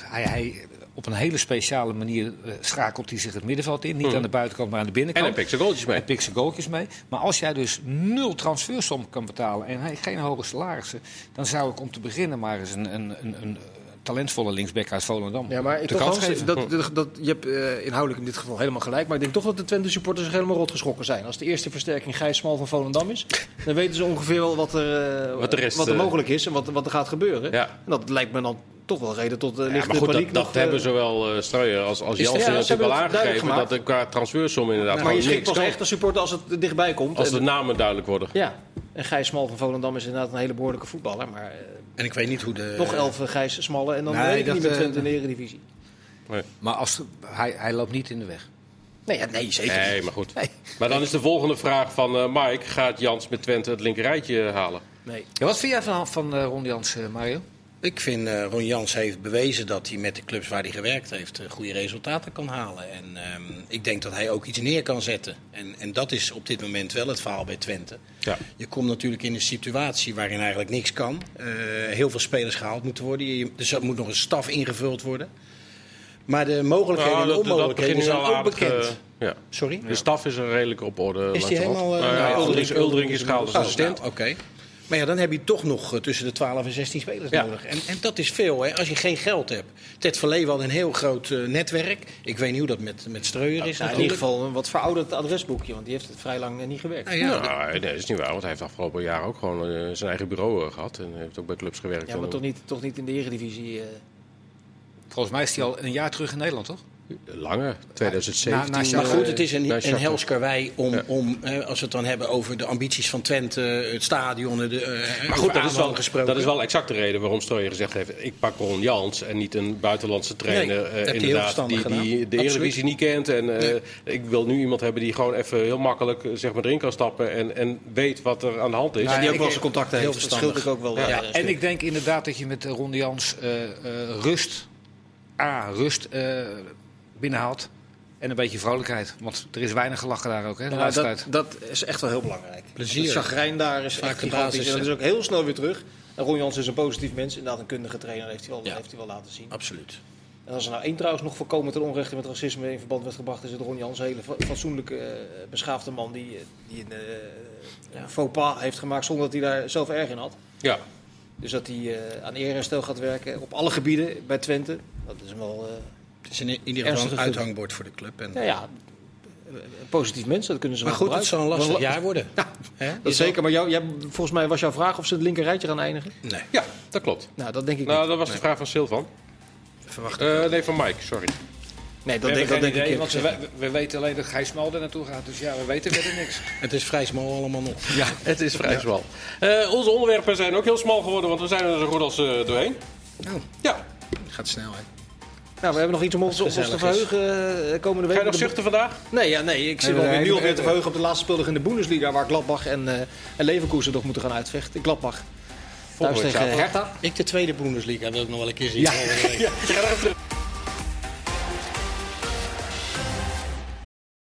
hij, hij, op een hele speciale manier eh, schakelt hij zich het middenveld in. Niet Hmm. aan de buitenkant, maar aan de En binnenkant. hij pikt zijn goaltjes mee. Hij pikt zijn goaltjes mee. Maar als jij dus nul transfersom kan betalen en hij geen hoge salarissen, dan zou ik om te beginnen maar eens een, een, een, een talentvolle linksback uit Volendam Ja, maar ik de toch, kans Hans, geven. dat, dat, dat, je hebt eh, inhoudelijk in dit geval helemaal gelijk. Maar ik denk toch dat de Twente supporters zich helemaal rot geschrokken zijn. Als de eerste versterking Gijs Smal van Volendam is, dan weten ze ongeveer wel wat er, eh, Wat de rest, wat er mogelijk is en wat, wat er gaat gebeuren. Ja. En dat lijkt me dan toch wel reden tot uh, Ja, lichte maar goed, paniek. dat, dat nog, eh, hebben zowel uh, Streuer als, als Is- Jansen ja, natuurlijk hebben wel aangegeven. Dat er qua transfersom inderdaad maar je niks pas echt als supporter als het dichtbij komt. Als En- de namen duidelijk worden. Ja, en Gijs Smal van Volendam is inderdaad een hele behoorlijke voetballer. Maar eh, En ik weet niet hoe de... nog elf eh, Gijs Smallen en dan Nee, weet ik dat, niet met eh, Twente in de Eredivisie. Maar als, hij, hij loopt niet in de weg. Nee, ja, nee zeker niet. Nee, maar goed. Nee. Maar dan is de volgende vraag van eh, Mike. Gaat Jans met Twente het linkerrijtje halen? Nee. Ja, wat vind jij van, van eh, Ron Jans, eh, Mario? Ik vind eh Ron Jans heeft bewezen dat hij met de clubs waar hij gewerkt heeft eh, goede resultaten kan halen. En ehm, ik denk dat hij ook iets neer kan zetten. En, en dat is op dit moment wel het verhaal bij Twente. Ja. Je komt natuurlijk in een situatie waarin eigenlijk niks kan. Eh, heel veel spelers gehaald moeten worden. Je, dus er moet nog een staf ingevuld worden. Maar de mogelijkheden Nou, en de dat- onmogelijkheden zijn ook bekend. ja. Sorry? De staf is er redelijk op orde. Is die helemaal... Nou ja, nou, Uldering, Uldering is gehaald als assistent. nou, Oké. Maar ja, dan heb je toch nog eh, tussen de 12 en 16 spelers Ja. nodig. En, en dat is veel, hè, als je geen geld hebt. Ted Verlee had een heel groot eh, netwerk. Ik weet niet hoe dat met, met Streuer is. Nou, in ieder geval een wat verouderd adresboekje, want die heeft het vrij lang eh, niet gewerkt. Nou ja, Nou, nee, dat is niet waar. Want hij heeft afgelopen jaar ook gewoon zijn eigen bureau eh, gehad. En heeft ook bij clubs gewerkt. Ja, maar toch niet, toch niet in de Eredivisie. Volgens mij is hij al een jaar terug in Nederland, toch? Langer, 2017. Na- na- Maar eh, goed, het is een, een Shakhtar. hels karwei om, Ja. om eh, als we het dan hebben over de ambities van Twente, het stadion, de, eh, Maar goed, dat is, wel, gesproken. dat is wel exact de reden waarom Strooijer gezegd heeft... ik pak Ron Jans en niet een buitenlandse trainer Nee, eh, inderdaad, die, die de. Eredivisie niet kent. En eh, ik wil nu iemand hebben die gewoon even heel makkelijk zeg maar, erin kan stappen... En, en weet wat er aan de hand is. Nou, die ook wel zijn contacten heel heeft. Dat ik ook wel. Ja. En ik denk inderdaad dat je met Ron Jans eh, eh, rust, A, rust eh, binnenhaalt. En een beetje vrolijkheid. Want er is weinig gelachen daar ook, hè, de laatste dat, tijd. dat is echt wel heel belangrijk. Plezier. Het chagrijn daar is Vaak echt de gigantisch. basis, En dat is ook heel snel weer terug. En Ron Jans is een positief mens. Inderdaad, een kundige trainer heeft hij wel, Ja. heeft hij wel laten zien. Absoluut. En als er nou één trouwens nog voorkomen ten onrechte met racisme in verband werd gebracht, is het Ron Jans. Een hele fa- fatsoenlijke, eh, beschaafde man die, eh, die een eh, faux pas heeft gemaakt zonder dat hij daar zelf erg in had. Ja. Dus dat hij eh, aan eerherstel gaat werken op alle gebieden bij Twente. Dat is hem wel... Het is in ieder geval een uithangbord voor de club. En, ja, positief mens, dat kunnen ze maar wel goed, het zal een lastig jaar worden. Ja, Hè? dat zeker. Maar jou, jij, volgens mij was jouw vraag of ze het linker rijtje gaan eindigen. Nee, ja, dat klopt. Nou, dat denk ik Nou, niet. dat was de vraag van Silvan. verwacht Eh, nee, van Mike, sorry. Nee, dat we denk, dat denk ik idee, want we, weten alleen dat Gijs Mal er naartoe gaat. Dus ja, we weten verder niks. Het is vrij smal allemaal nog. Ja, het is vrij smal. Eh, onze onderwerpen zijn ook heel smal geworden, want we zijn er zo goed als eh, doorheen. Nou, Ja, gaat snel, hè. Nou, we hebben nog iets om ons, op ons te verheugen eh, komende week. Ga je nog zuchten vandaag? Nee, ja, nee, ik zit Nee, wel nee, nu nee, alweer te verheugen op de laatste speeldag in de Bundesliga... waar Gladbach en, eh en Leverkusen nog moeten gaan uitvechten. Gladbach. Thuis tegen zaterdag. Hertha. Ik de tweede Bundesliga wil ik nog wel een keer zien. Ja. Ja,